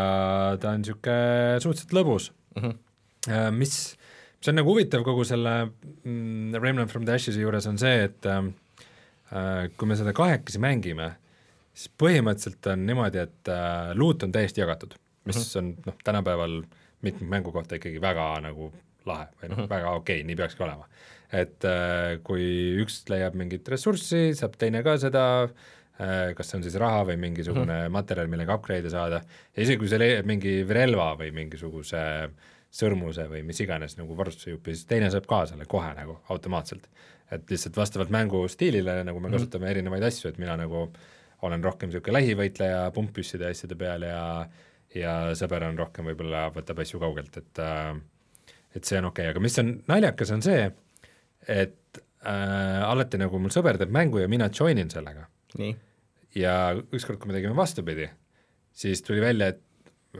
ta on niisugune suhteliselt lõbus mm, -hmm. mis, mis on nagu huvitav kogu selle mm, Remnant from the Ashes'i juures, on see, et äh, kui me seda kahekesi mängime, siis põhimõtteliselt on niimoodi, et äh, loot on täiesti jagatud, mis mm -hmm. on noh, tänapäeval mitme mängu kohta ikkagi väga nagu lahe või noh -hmm., väga okei okay,, nii peakski olema. et äh, kui üks leiab mingit ressurssi, saab teine ka seda Äh, kas see on siis raha või mingisugune mm -hmm. materjal, millega upgrade'e saada, ja isegi kui sa leiad mingi relva või mingisuguse sõrmuse või mis iganes nagu varustuse jupi, siis teine saab ka selle kohe nagu automaatselt. et lihtsalt vastavalt mängu stiilile, nagu me mhm. kasutame mm -hmm. erinevaid asju, et mina nagu olen rohkem niisugune lähivõitleja pumppüsside asjade peal ja ja sõber on rohkem võib-olla, võtab asju kaugelt, et äh, et see on okei okay., aga mis on naljakas, on see, et äh, alati nagu mul sõber teeb mängu ja mina join in sellega ja ükskord, kui me tegime vastupidi, siis tuli välja, et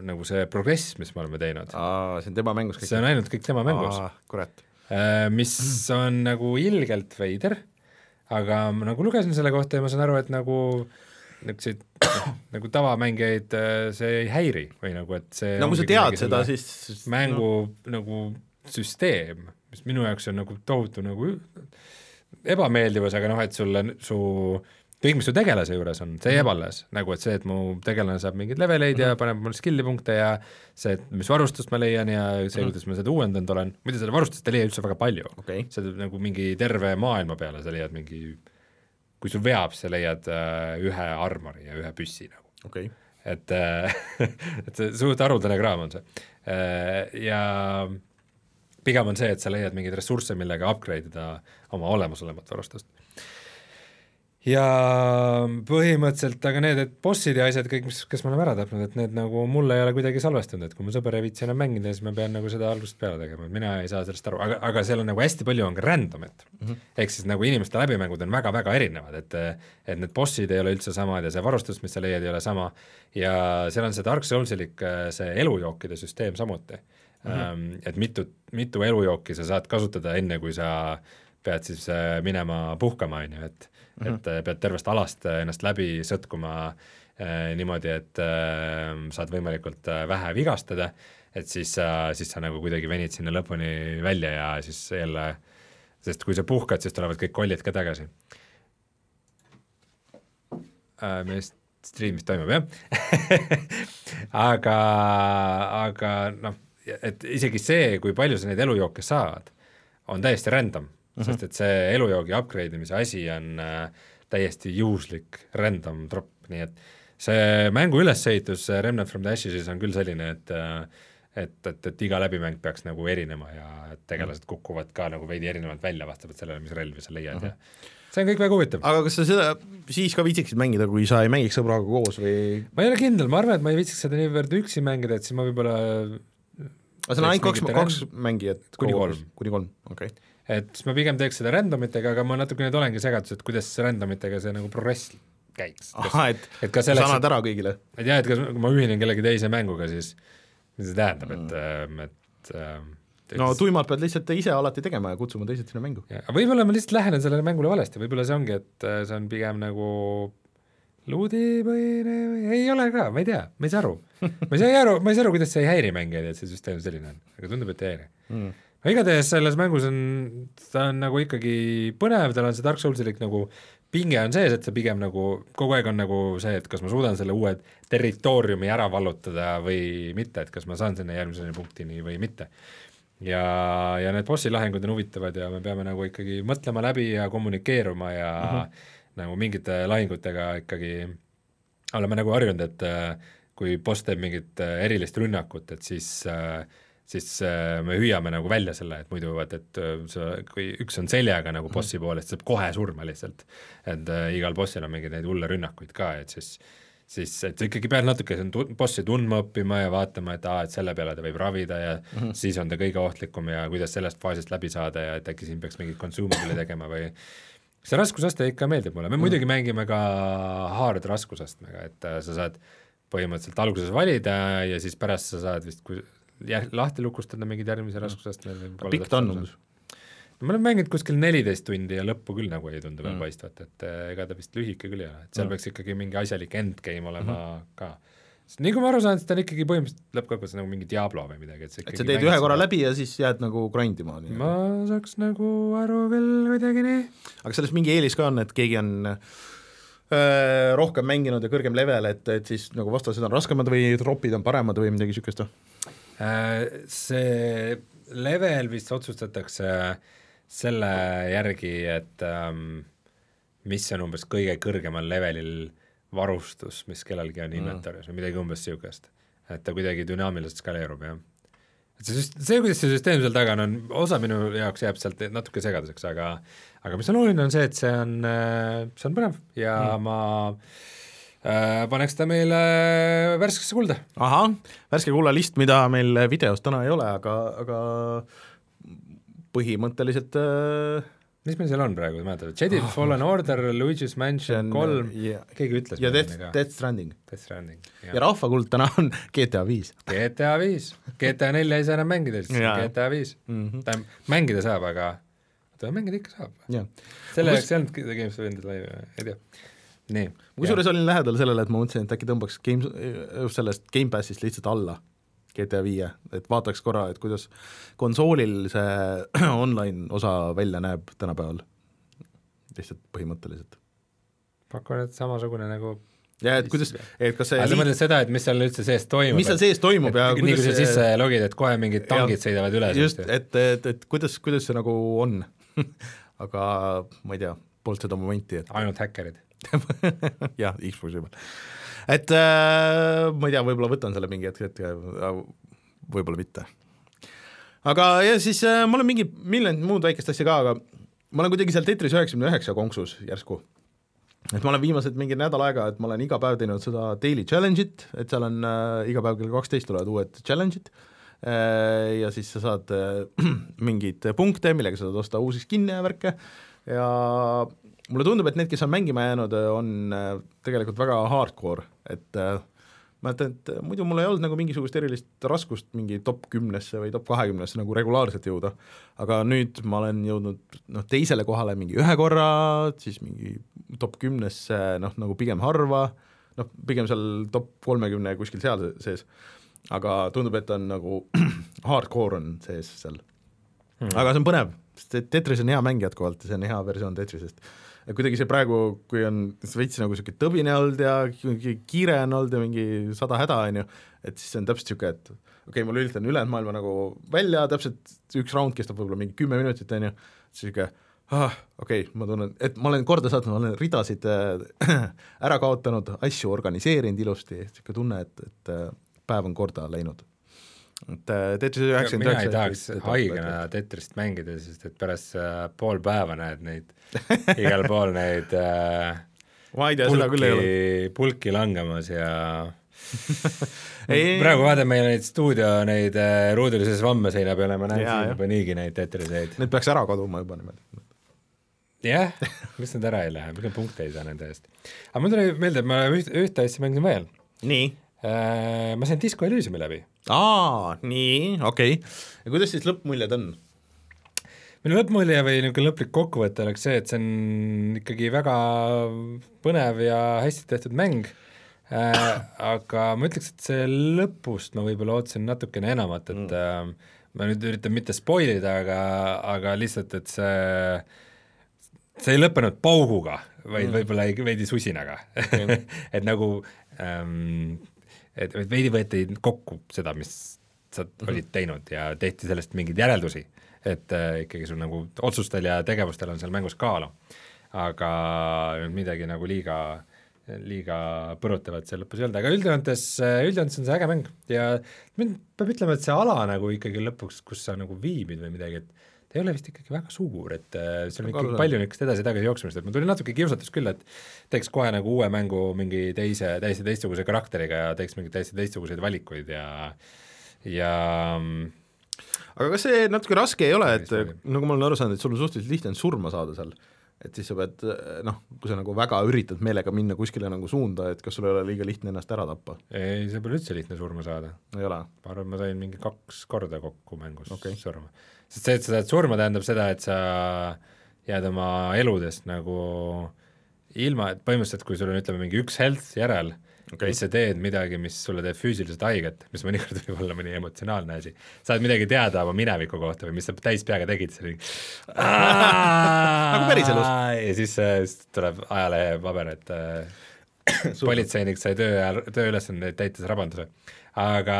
nagu see progress, mis me oleme teinud, see on tema mängus kõik? see on ainult kõik tema mängus. kurat. Äh, mis on nagu ilgelt veider, aga ma nagu lugesin selle kohta ja ma saan aru, et nagu niisuguseid nagu tavamängijaid äh, see ei häiri või nagu, et see no kui sa tead seda, siis mängu no. nagu süsteem, mis minu jaoks on nagu tohutu nagu ebameeldivus, aga noh, et sulle, su kõik, mis su tegelase juures on, see jääb mhm. alles, nagu et see, et mu tegelane saab mingeid leveleid mm -hmm. ja mhm. paneb mulle skill'i punkte ja see, et mis varustust ma leian ja see mm, -hmm. kuidas ma seda uuendanud olen, muide seda varustust ei leia üldse väga palju okay., seda nagu mingi terve maailma peale sa leiad mingi, kui sul veab, sa leiad äh, ühe armori ja ühe püssi nagu okay.. et äh, et see suht haruldane kraam on see äh, ja pigem on see, et sa leiad mingeid ressursse, millega upgrade ida oma olemasolevat varustust ja põhimõtteliselt, aga need, et bossid ja asjad kõik, mis, kes me oleme ära tapnud, et need nagu mulle ei ole kuidagi salvestunud, et kui mu sõber ei viitsi enam mängida, siis ma pean nagu seda algusest peale tegema, et mina ei saa sellest aru, aga, aga seal on nagu hästi palju on ka random'it mm -hmm. ehk siis nagu inimeste läbimängud on väga-väga erinevad, et et need bossid ei ole üldse samad ja see varustus, mis sa leiad, ei ole sama ja seal on see Dark Soulsilik see elujookide süsteem samuti mm, -hmm. et mitu, mitu elujooki sa saad kasutada, enne kui sa pead siis äh, minema puhkama, on ju, et mm, -hmm. et äh, pead tervest alast äh, ennast läbi sõtkuma äh, niimoodi, et äh, saad võimalikult äh, vähe vigastada, et siis sa siis sa nagu kuidagi venid sinna lõpuni välja ja siis jälle, sest kui sa puhkad, siis tulevad kõik kollid ka tagasi äh,. meie striimis toimub jah aga, aga noh, et isegi see, kui palju sa neid elujooke saad, on täiesti random -hmm. sest et see elujoogi upgrade imise asi on äh, täiesti juhuslik random drop, nii et see mängu ülesehitus Remnant from the Ashes'is on küll selline, et äh, et, et, et iga läbimäng peaks nagu erinema ja tegelased kukuvad ka nagu veidi erinevalt välja, vastavalt sellele, mis relvi sa leiad mm -hmm. ja see on kõik väga huvitav. aga kas sa seda siis ka viitsiksid mängida, kui sa ei mängiks sõbraga koos või? ma ei ole kindel, ma arvan, et ma ei viitsiks seda niivõrd üksi mängida, et siis ma võib-olla aga seal on ainult kaks, kaks mängijat kuni kolm. kuni kolm, okei okay et siis ma pigem teeks seda random itega, aga ma natukene nüüd olengi segaduses, et kuidas random itega see nagu progress käiks. ahah, et, et kas selleks, sa annad ära kõigile? et jah, et kas, ma ühinen kellegi teise mänguga, siis mis see tähendab mm., et, ähm, et ähm, no tuimalt pead lihtsalt ise alati tegema ja kutsuma teised sinna mängu. võib-olla ma lihtsalt lähenen sellele mängule valesti, võib-olla see ongi, et äh, see on pigem nagu luudipõhine või ei ole ka, ma ei tea, ma ei saa aru. ma ei saa aru, ma ei saa aru, kuidas see ei häiri mängijaid, et see süsteem selline on, aga tundub, et ei häiri mm igatahes selles mängus on, ta on nagu ikkagi põnev, tal on see Dark Soulsilik nagu pinge on sees, et see pigem nagu kogu aeg on nagu see, et kas ma suudan selle uue territooriumi ära vallutada või mitte, et kas ma saan sinna järgmise punktini või mitte. ja, ja need bossi lahingud on huvitavad ja me peame nagu ikkagi mõtlema läbi ja kommunikeeruma ja uh mhm. -huh. nagu mingite lahingutega ikkagi oleme nagu harjunud, et äh, kui boss teeb mingit äh, erilist rünnakut, et siis äh, siis äh, me hüüame nagu välja selle, et muidu vaat, et äh, sa, kui üks on seljaga nagu mhm. bossi poole, siis saab kohe surma lihtsalt. et äh, igal bossil on mingeid neid hulle rünnakuid ka, et siis siis et sa ikkagi pead natuke bossi tundma õppima ja vaatama, et aa, et selle peale ta võib ravida ja mm -hmm. siis on ta kõige ohtlikum ja kuidas sellest faasist läbi saada ja et äkki siin peaks mingit consumabl'i tegema või see raskusaste ikka meeldib mulle, me mm -hmm. muidugi mängime ka hard raskusastmega, et sa saad põhimõtteliselt alguses valida ja siis pärast sa saad vist, kui jah, lahti lukustada mingid järgmise mm. raskusastme pikk ta on umbes? no ma olen mänginud kuskil neliteist tundi ja lõppu küll nagu ei tundu veel mm. paistvat, et äh, ega ta vist lühike küll ei ole, et seal mm. peaks ikkagi mingi asjalik endgame olema mm -hmm. ka. sest nii kui ma aru saan, siis ta on ikkagi põhimõtteliselt lõppkokkuvõttes nagu mingi Diablo või midagi, et sa et sa teed ühe korra läbi ja siis jääd nagu grind ima? ma saaks nagu aru küll kuidagi nii. aga sellest mingi eelis ka on, et keegi on äh, rohkem mänginud ja kõrgem level, et, et siis nagu vastased on raskemad või tropid on paremad või midagi niisugust või? Äh, see level vist otsustatakse selle järgi, et ähm, mis on umbes kõige kõrgemal levelil varustus, mis kellelgi on mm. inventaris või midagi umbes niisugust. et ta kuidagi dünaamiliselt skaleerub, jah. et see süst-, see, kuidas see süsteem seal taga on, on, osa minu jaoks jääb sealt natuke segaduseks, aga aga mis on oluline, on see, et see on, äh, see on põnev ja mm. ma paneks ta meile värskesse kulda. ahah, värske kulla list, mida meil videos täna ei ole, aga, aga põhimõtteliselt äh, mis meil seal on praegu, mäletad, Jedi oh, Fallen Order, Luigi's Mansion kolm yeah., keegi ütles ja Death, Death Stranding. Death Stranding, jah. ja rahvakuld täna on GTA viis. GTA viis, GTA nelja ei saa enam mängida, siis GTA viis mm. -hmm. tähendab, mängida saab, aga oota, mängida ikka saab. selle jaoks ei olnud Games of Ended Live, ei tea nii. kusjuures olin lähedal sellele, et ma mõtlesin, et äkki tõmbaks Game, just sellest Gamepassist lihtsalt alla GTA viie, et vaataks korra, et kuidas konsoolil see online osa välja näeb tänapäeval, lihtsalt põhimõtteliselt. pakun, et samasugune nagu ja et kuidas, et kas see aga sa mõtled seda, et mis seal üldse sees toimub? mis seal sees toimub ja nii kui sa sisse logid, et kohe mingid tangid ja, sõidavad üle just, et, et, et kuidas, kuidas see nagu on aga ma ei tea, polnud seda momenti, et ainult häkkerid jah, Xbox'i peal. et äh, ma ei tea, võib-olla võtan selle mingi hetk ette, võib-olla mitte. aga ja siis äh, ma olen mingi miljonit muud väikest asja ka, aga ma olen kuidagi seal Tetris üheksakümne üheksa konksus järsku. et ma olen viimased mingi nädal aega, et ma olen iga päev teinud seda daily challenge'it, et seal on äh, iga päev kell kaksteist tulevad uued challenge'id äh, ja siis sa saad äh, mingeid punkte, millega sa saad osta uusi skin'e ja värke ja mulle tundub, et need, kes on mängima jäänud, on äh, tegelikult väga hardcore, et äh, ma mäletan, et muidu mul ei olnud nagu mingisugust erilist raskust mingi top kümnesse või top kahekümnesse nagu regulaarselt jõuda, aga nüüd ma olen jõudnud noh, teisele kohale mingi ühe korra, siis mingi top kümnesse noh, nagu pigem harva, noh, pigem seal top kolmekümne kuskil seal sees, aga tundub, et on nagu hardcore on sees seal. Hmm.. aga see on põnev, sest Tetris on hea mäng jätkuvalt ja see on hea versioon Tetrisest. et kuidagi see praegu, kui on veits nagu niisugune tõbine olnud ja kiire on olnud ja mingi sada häda, on ju, et siis see on täpselt niisugune, et okei okay,, ma lülitan ülejäänud maailma nagu välja, täpselt üks raund kestab võib-olla mingi kümme minutit, on ju, siis niisugune ah, okei okay,, ma tunnen, et ma olen korda saatnud, ma olen ridasid äh, ära kaotanud, asju organiseerinud ilusti, niisugune tunne, et, et äh, päev on korda läinud et äh, Tetris üheksakümmend üheksa mina ei tahaks haigena Tetrist mängida, sest et pärast äh, pool päeva näed neid igal pool neid äh, ma ei tea, seda küll ei ole. pulki langemas ja ei, praegu vaatan meil neid stuudio neid äh, ruudulisi svamme seina peal ja ma näen siin juba niigi neid Tetriseid. Need peaks ära kaduma juba niimoodi. jah, miks nad ära ei lähe, miks me punkte ei saa nende eest? aga mul tuli meelde, et ma üht, ühte asja mängisin veel. nii? Äh, ma sain Disco Elysiumi läbi. aa, nii, okei okay.. ja kuidas siis lõppmuljed on? minu lõppmulje või niisugune lõplik kokkuvõte oleks see, et see on ikkagi väga põnev ja hästi tehtud mäng äh,, aga ma ütleks, et see lõpust ma võib-olla ootasin natukene enamat, et mm. äh, ma nüüd üritan mitte spoil ida, aga, aga lihtsalt, et see see ei lõppenud pauguga, vaid mm. võib-olla veidi susinaga et nagu ähm, et veidi võeti kokku seda, mis sa mm -hmm. olid teinud ja tehti sellest mingeid järeldusi, et äh, ikkagi sul nagu otsustel ja tegevustel on seal mängus kaalu. aga midagi nagu liiga, liiga põrutavat seal lõpus ei olnud, aga üldjoontes, üldjoontes on see äge mäng ja mind peab ütlema, et see ala nagu ikkagi lõpuks, kus sa nagu viibid või midagi, et ta ei ole vist ikkagi väga suur, et äh, seal on ikkagi palju niisugust edasi-tagasi jooksmist, et mul tuli natuke kiusatus küll, et teeks kohe nagu uue mängu mingi teise, täiesti teistsuguse karakteriga ja teeks mingeid täiesti teistsuguseid valikuid ja ja aga kas see natuke raske ei ole, et nagu ma olen aru saanud, et sul on suhteliselt lihtne surma saada seal, et siis sa pead noh, kui sa nagu väga üritad meelega minna kuskile nagu suunda, et kas sul ei ole liiga lihtne ennast ära tappa? ei, see pole üldse lihtne surma saada. ei ole? ma arvan, ma sain mingi kaks korda kokku mängus okay. surma sest see, et sa saad surma, tähendab seda, et sa jääd oma eludest nagu ilma, et põhimõtteliselt kui sul on, ütleme, mingi üks health järel okay., siis sa teed midagi, mis sulle teeb füüsiliselt haiget, mis mõnikord võib olla mõni emotsionaalne asi, saad midagi teada oma mineviku kohta või mis sa täis peaga tegid, see oli nagu päriselus. ja siis, siis tuleb ajalehe paber, et äh, politseinik sai töö ajal, tööülesandeid täites rabanduse aga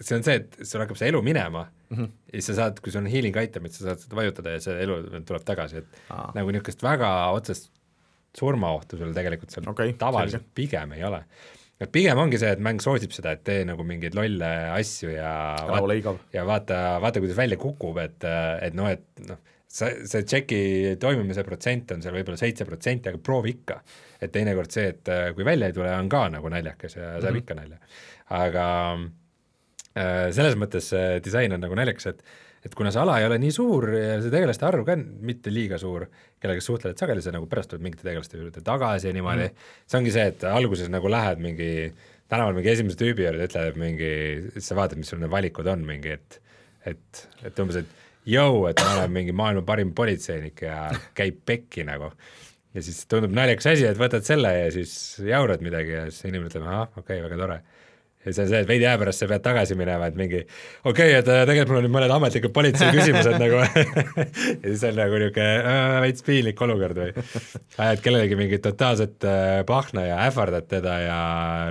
see on see, et sul hakkab see elu minema mm -hmm. ja siis sa saad, kui sul on healing item'id, sa saad seda vajutada ja see elu tuleb tagasi, et Aa. nagu niisugust väga otsest surmaohtu sul tegelikult seal okay, tavaliselt selge. pigem ei ole. et pigem ongi see, et mäng soosib seda, et tee nagu mingeid lolle asju ja vaata, ja vaata, vaata, kuidas välja kukub, et, et noh, et noh, see, see tšeki toimimise protsent on seal võib-olla seitse protsenti, aga proovi ikka. et teinekord see, et kui välja ei tule, on ka nagu naljakas ja saab mm -hmm. ikka nalja aga äh, selles mõttes see disain on nagu naljakas, et et kuna see ala ei ole nii suur ja see tegelaste arv ka mitte liiga suur, kellega sa suhtled sageli, sa nagu pärast tuled mingite tegelaste juurde tagasi ja niimoodi mm., see ongi see, et alguses nagu lähed mingi tänaval mingi esimese tüübi juurde, ütleb mingi, siis sa vaatad, mis sul need valikud on, mingi et et, et umbes, et jõu, et ma olen mingi maailma parim politseinik ja käib pekki nagu. ja siis tundub naljakas asi, et võtad selle ja siis jaurad midagi ja siis inimene ütleb, ahah, okei okay,, väga tore ja see on see, et veidi aja pärast sa pead tagasi minema, et mingi okei okay,, et äh, tegelikult mul on nüüd mõned ametlikud politsei küsimused nagu ja siis on nagu niisugune äh, veits piinlik olukord või ajad kellelegi mingit totaalset äh, pahna ja ähvardad teda ja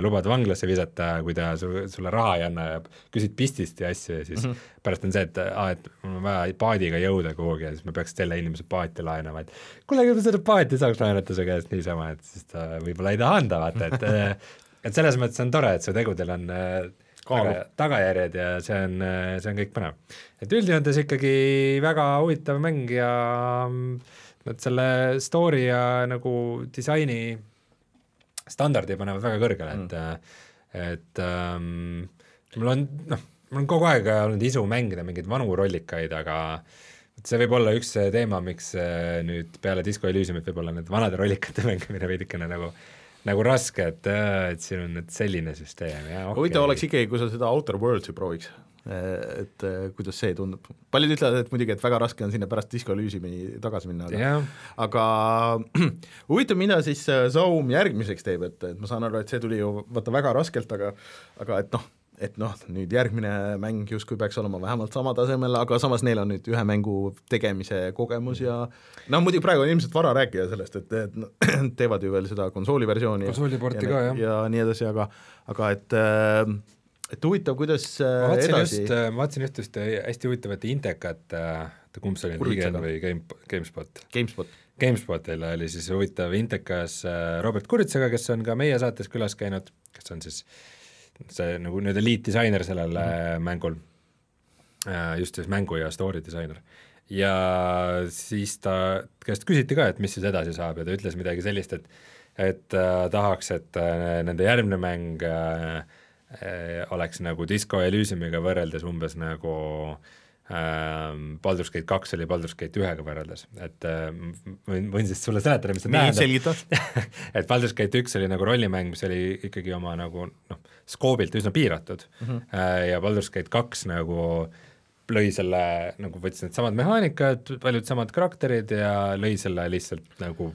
lubad vanglasse visata, kui ta su, sulle raha ei anna ja küsid pistist ja asju ja siis mm -hmm. pärast on see, et aa, et mul on vaja paadiga jõuda kuhugi ja siis ma peaks selle inimese paati laenama, et kuule, ega ma seda paati saaks laenata su käest niisama, et siis ta võib-olla ei taha anda, vaata, et et selles mõttes on tore, et su tegudel on äh, taga, tagajärjed ja see on, äh, see on kõik põnev. et üldjoontes ikkagi väga huvitav mäng ja mm, nad selle story ja nagu disaini standardi panevad väga kõrgele mm., et et ähm, mul on noh, mul on kogu aeg olnud isu mängida mingeid vanu rollikaid, aga see võib olla üks teema, miks äh, nüüd peale Disco Elysiumit võib-olla need vanade rollikate mängimine veidikene nagu nagu raske, et, äh, et siin on nüüd selline süsteem ja okay. huvitav oleks ikkagi, kui sa seda Outer Worlds'i prooviks et kuidas see tundub, paljud ütlevad, et muidugi, et väga raske on sinna pärast Disco Elysiumi tagasi minna, aga yeah. aga huvitav, mida siis Zaum järgmiseks teeb, et, et ma saan aru, et see tuli ju vaata väga raskelt, aga aga et noh, et noh, nüüd järgmine mäng justkui peaks olema vähemalt sama tasemel, aga samas neil on nüüd ühe mängu tegemise kogemus ja noh, muidugi praegu on ilmselt vara rääkida sellest, et, et no, teevad ju veel seda konsooli versiooni konsooliporti ka, jah. ja nii edasi, aga aga et äh, et huvitav, kuidas ma vaatasin just, ma vaatasin just ühte hästi huvitavat Intekat, oota kumb see oli, IGN või Game, GameSpot? GameSpot. GameSpotil oli siis huvitav Intekas Robert Kuritsaga, kes on ka meie saates külas käinud, kes on siis see nagu nii-öelda liitdisainer sellel mm -hmm. mängul, just siis mängu ja story disainer. ja siis ta käest küsiti ka, et mis siis edasi saab ja ta ütles midagi sellist, et et äh, tahaks, et äh, nende järgmine mäng äh, Äh, oleks nagu Disco Elysiumiga võrreldes umbes nagu ähm, Baldur's Gate kaks oli Baldur's Gate ühega võrreldes, et äh, võin, võin siis sulle seletada, mis see tähendab. et Baldur's Gate üks oli nagu rollimäng, mis oli ikkagi oma nagu noh, skoobilt üsna piiratud mm -hmm. ja Baldur's Gate kaks nagu lõi selle, nagu võttis needsamad mehaanikad, paljud samad karakterid ja lõi selle lihtsalt nagu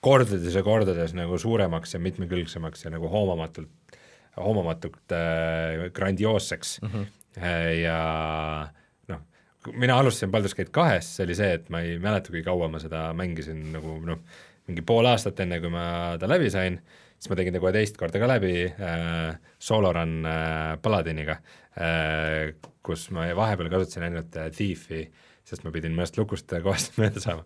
kordades ja kordades nagu suuremaks ja mitmekülgsemaks ja nagu hoomamatult hoomamatult äh, grandioosseks mm -hmm. ja mina alustasin Baldur's Gate kahest, see oli see, et ma ei mäleta, kui kaua ma seda mängisin nagu noh, mingi pool aastat enne, kui ma ta läbi sain, siis ma tegin ta kohe teist korda ka läbi äh, soolorun äh, Paladiniga äh,, kus ma vahepeal kasutasin ainult äh, Thiefi. äh, sest ma pidin mõnest lukust kõvasti mööda saama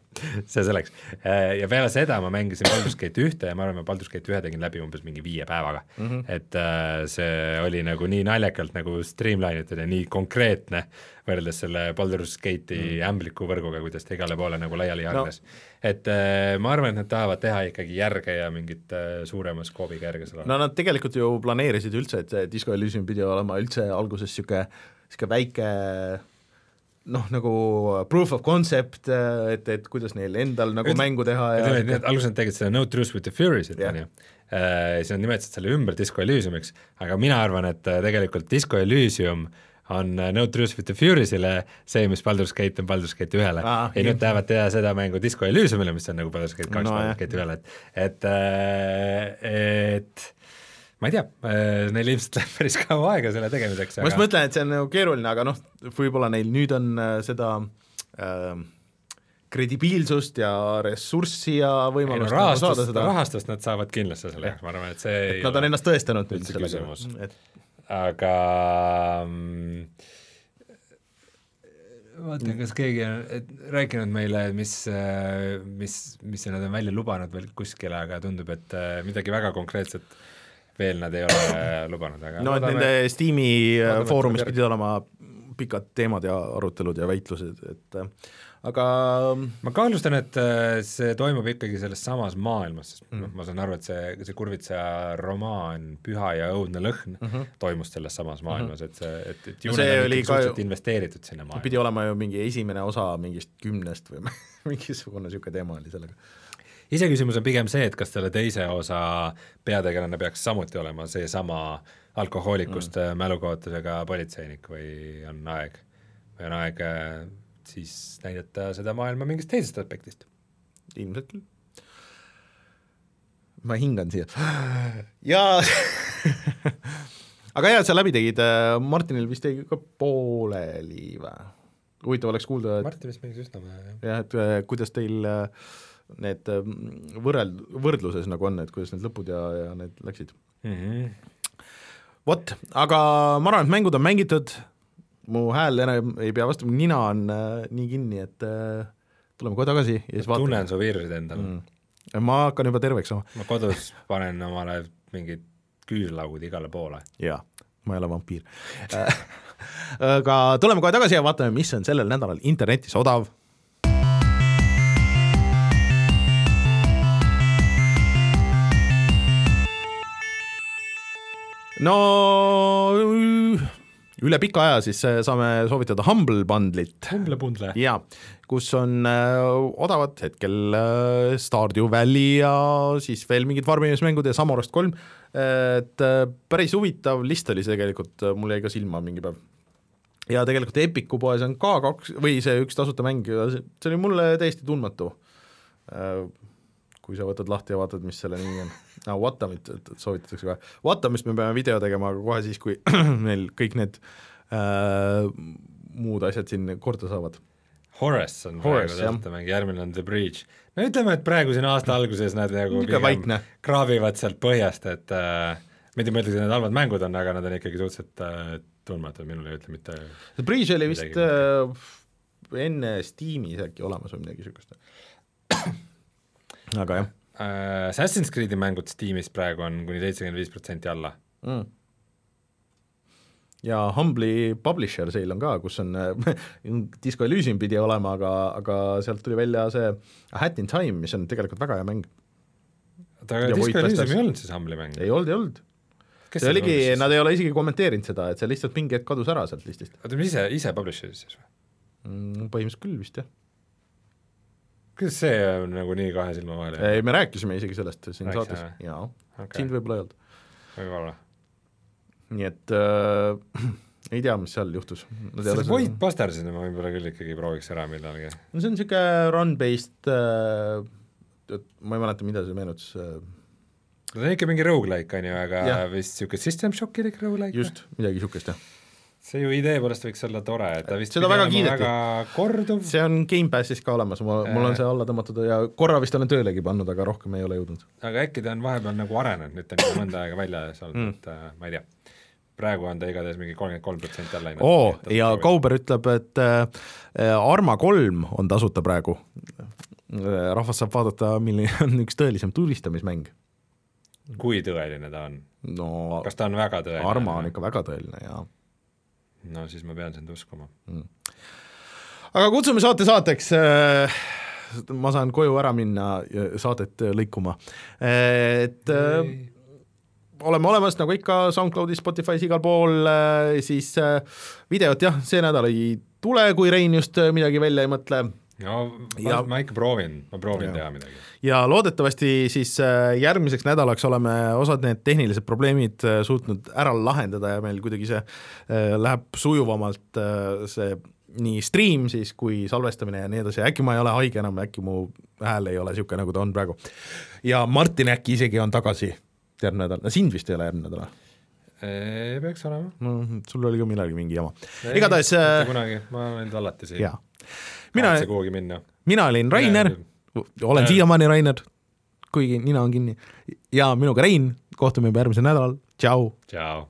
see selleks. Äh, ja peale seda ma mängisin Baldur's Gate ühte ja ma arvan, ma Baldur's Gate ühe tegin läbi umbes mingi viie päevaga mm. -hmm. et äh, see oli nagu nii naljakalt nagu streamline itud ja nii konkreetne võrreldes selle Baldur's Gate'i mm -hmm. ämbliku võrguga, kuidas ta igale poole nagu laiali hargnes no.. et äh, ma arvan, et nad tahavad teha ikkagi järge ja mingit suurema skoobiga järge sellele. no nad tegelikult ju planeerisid üldse, et see Disco Elysium pidi olema üldse alguses niisugune, niisugune väike noh, nagu proof of concept, et, et kuidas neil endal nagu et, mängu teha ja ütleme, et alguses nad tegid seda No Truth with the Fury'sit, on ju, äh, siis nad nimetasid selle ümber Disco Elysiumiks, aga mina arvan, et äh, tegelikult Disco Elysium on äh, No Truth with the Fury'sile see, mis Baldur's Gate on Baldur's Gate ühele. Ah, ja nüüd tahavad teha seda mängu Disco Elysiumile, mis on nagu Baldur's Gate kaks no, Baldur's Gate ühele, et et et ma ei tea, äh, neil ilmselt läheb päris kaua aega selle tegemiseks. ma just aga... mõtlen, et see on nagu keeruline, aga noh, võib-olla neil nüüd on äh, seda äh, kredibiilsust ja ressurssi ja võimalust no, rahastust, saada seda rahastust nad saavad kindlasti selle ma arvan, et see et nad on ennast tõestanud nüüd sellega, et aga mm, vaatan, kas keegi on et, rääkinud meile, mis, äh, mis, mis nad on välja lubanud veel kuskile, aga tundub, et midagi väga konkreetset veel nad ei ole lubanud, aga no et nende Steam'i äh, foorumis pidid olema pikad teemad ja arutelud ja väitlused, et äh, aga ma kahtlustan, et äh, see toimub ikkagi selles samas maailmas, sest mm. ma saan aru, et see, see Kurvitsa romaan Püha ja õudne lõhn mm -hmm. toimus selles samas mhm. maailmas, et see, et, et ju see oli ka ju investeeritud sinna maailma. pidi olema ju mingi esimene osa mingist kümnest või mingisugune niisugune teema oli sellega iseküsimus on pigem see, et kas selle teise osa peategelane peaks samuti olema seesama alkohoolikust mm. mälukaotusega politseinik või on aeg, või on aeg äh, siis näidata seda maailma mingist teisest aspektist? ilmselt küll. ma hingan siia. jaa aga hea, et sa läbi tegid, äh, Martinil vist jäi ka pooleli või? huvitav oleks kuulda, et Martin vist mängis üsna vähe, jah. jah, et äh, kuidas teil äh, need ähm, võrreld-, võrdluses nagu on, et kuidas need lõpud ja, ja need läksid mm. -hmm. vot, aga ma arvan, et mängud on mängitud, mu hääl enam ei pea vastu, nina on äh, nii kinni, et äh, tuleme kohe tagasi ja siis vaatame. tunnen su viiruseid endal mm.. ma hakkan juba terveks saama. ma kodus panen omale mingid küüslaugud igale poole. jaa, ma ei ole vampiir aga tuleme kohe tagasi ja vaatame, mis on sellel nädalal internetis odav no üle pika aja siis äh, saame soovitada Humble Bundle'it Humble-pundle. ja kus on äh, odavad hetkel äh, Stardew Valley ja siis veel mingid farmimismängud ja Samorest kolm, et äh, päris huvitav list oli see tegelikult, mul jäi ka silma mingi päev. ja tegelikult Epiku poes on ka kaks või see üks tasuta mäng, see oli mulle täiesti tundmatu äh, kui sa võtad lahti ja vaatad, mis selle nimi on no,. Watamit soovitatakse kohe, Watamist me peame video tegema, aga kohe siis, kui meil kõik need äh, muud asjad siin korda saavad. Horace on Horace, praegu tähtemäng, järgmine on The Breach. no ütleme, et praegu siin aasta alguses nad nagu vaikne. kraabivad sealt põhjast, et äh, mitte ma ütleks, et need halvad mängud on, aga nad on ikkagi suhteliselt äh, tundmatud, minule ei ütle mitte see Breach oli vist Midagi äh, enne Steamis äkki olemas või midagi niisugust. Aga jah äh, Assassin's Creed'i mängud Steamis praegu on kuni seitsekümmend viis protsenti alla. mm. ja Humble'i publisher sale on ka, kus on Disco Elysium pidi olema, aga, aga sealt tuli välja see A Hat in Time, mis on tegelikult väga hea mäng. oota, aga Disco Elysium ei olnud siis Humble'i mäng? ei olnud, ei olnud. see oligi, nad ei ole isegi kommenteerinud seda, et see lihtsalt mingi hetk kadus ära sealt listist oota, mis ise, ise publisher'is siis või? mm,. põhimõtteliselt küll vist jah. Kuidas see on nagu nii kahe silma vahele ei, me rääkisime isegi sellest siin Rääkisime saates, jaa okay., sind võib-olla ei olnud. võib-olla. nii et äh, ei tea, mis seal juhtus. see Void Busters'ini ma võib-olla küll ikkagi prooviks ära millalgi. no see on niisugune run-based äh, ma ei mäleta, mida see meenutas äh,, no ta on ikka mingi rogu-like, on ju, aga Jah. vist niisugune System Shockilik rogu-like? just, midagi niisugust jah. See ju idee poolest võiks olla tore, et ta vist Seda väga kiideti. väga korduv, see on Gamepassis ka olemas, ma, mul on see alla tõmmatud ja korra vist olen töölegi pannud, aga rohkem ei ole jõudnud. aga äkki ta on vahepeal nagu arenenud, nüüd ta on mõnda aega väljas olnud Mm. et äh, ma ei tea. praegu on ta igatahes mingi kolmkümmend kolm protsenti alla läinud. oo, ja Kauber ütleb, et äh, Arma kolm on tasuta praegu. rahvas saab vaadata, milline on üks tõelisem tulistamismäng. kui tõeline ta on? no kas ta on väga tõeline? Arma on ikka väga tõeline ja no siis ma pean sind uskuma. aga kutsume saate saateks, ma saan koju ära minna ja saadet lõikuma, et äh, oleme olemas nagu ikka SoundCloudis, Spotify's, igal pool, siis äh, videot jah, see nädal ei tule, kui Rein just äh, midagi välja ei mõtle no ma, Ja- ma ikka proovin, ma proovin Ja. teha midagi. ja loodetavasti siis äh, järgmiseks nädalaks oleme osad need tehnilised probleemid äh, suutnud ära lahendada ja meil kuidagi see äh, läheb sujuvamalt, see nii stream siis kui salvestamine ja nii edasi, äkki ma ei ole haige enam, äkki mu hääl ei ole niisugune, nagu ta on praegu. ja Martin äkki isegi on tagasi järgmine nädal, sind vist ei ole järgmine nädal peaks olema. no sul oli ka millalgi mingi jama. igatahes mitte kunagi, ma olen alati siin. Mina, mina olin Rainer, olen Äh. siiamaani Rainer, kuigi nina on kinni, ja minuga Rein, kohtume juba järgmisel nädalal, tšau! tšau.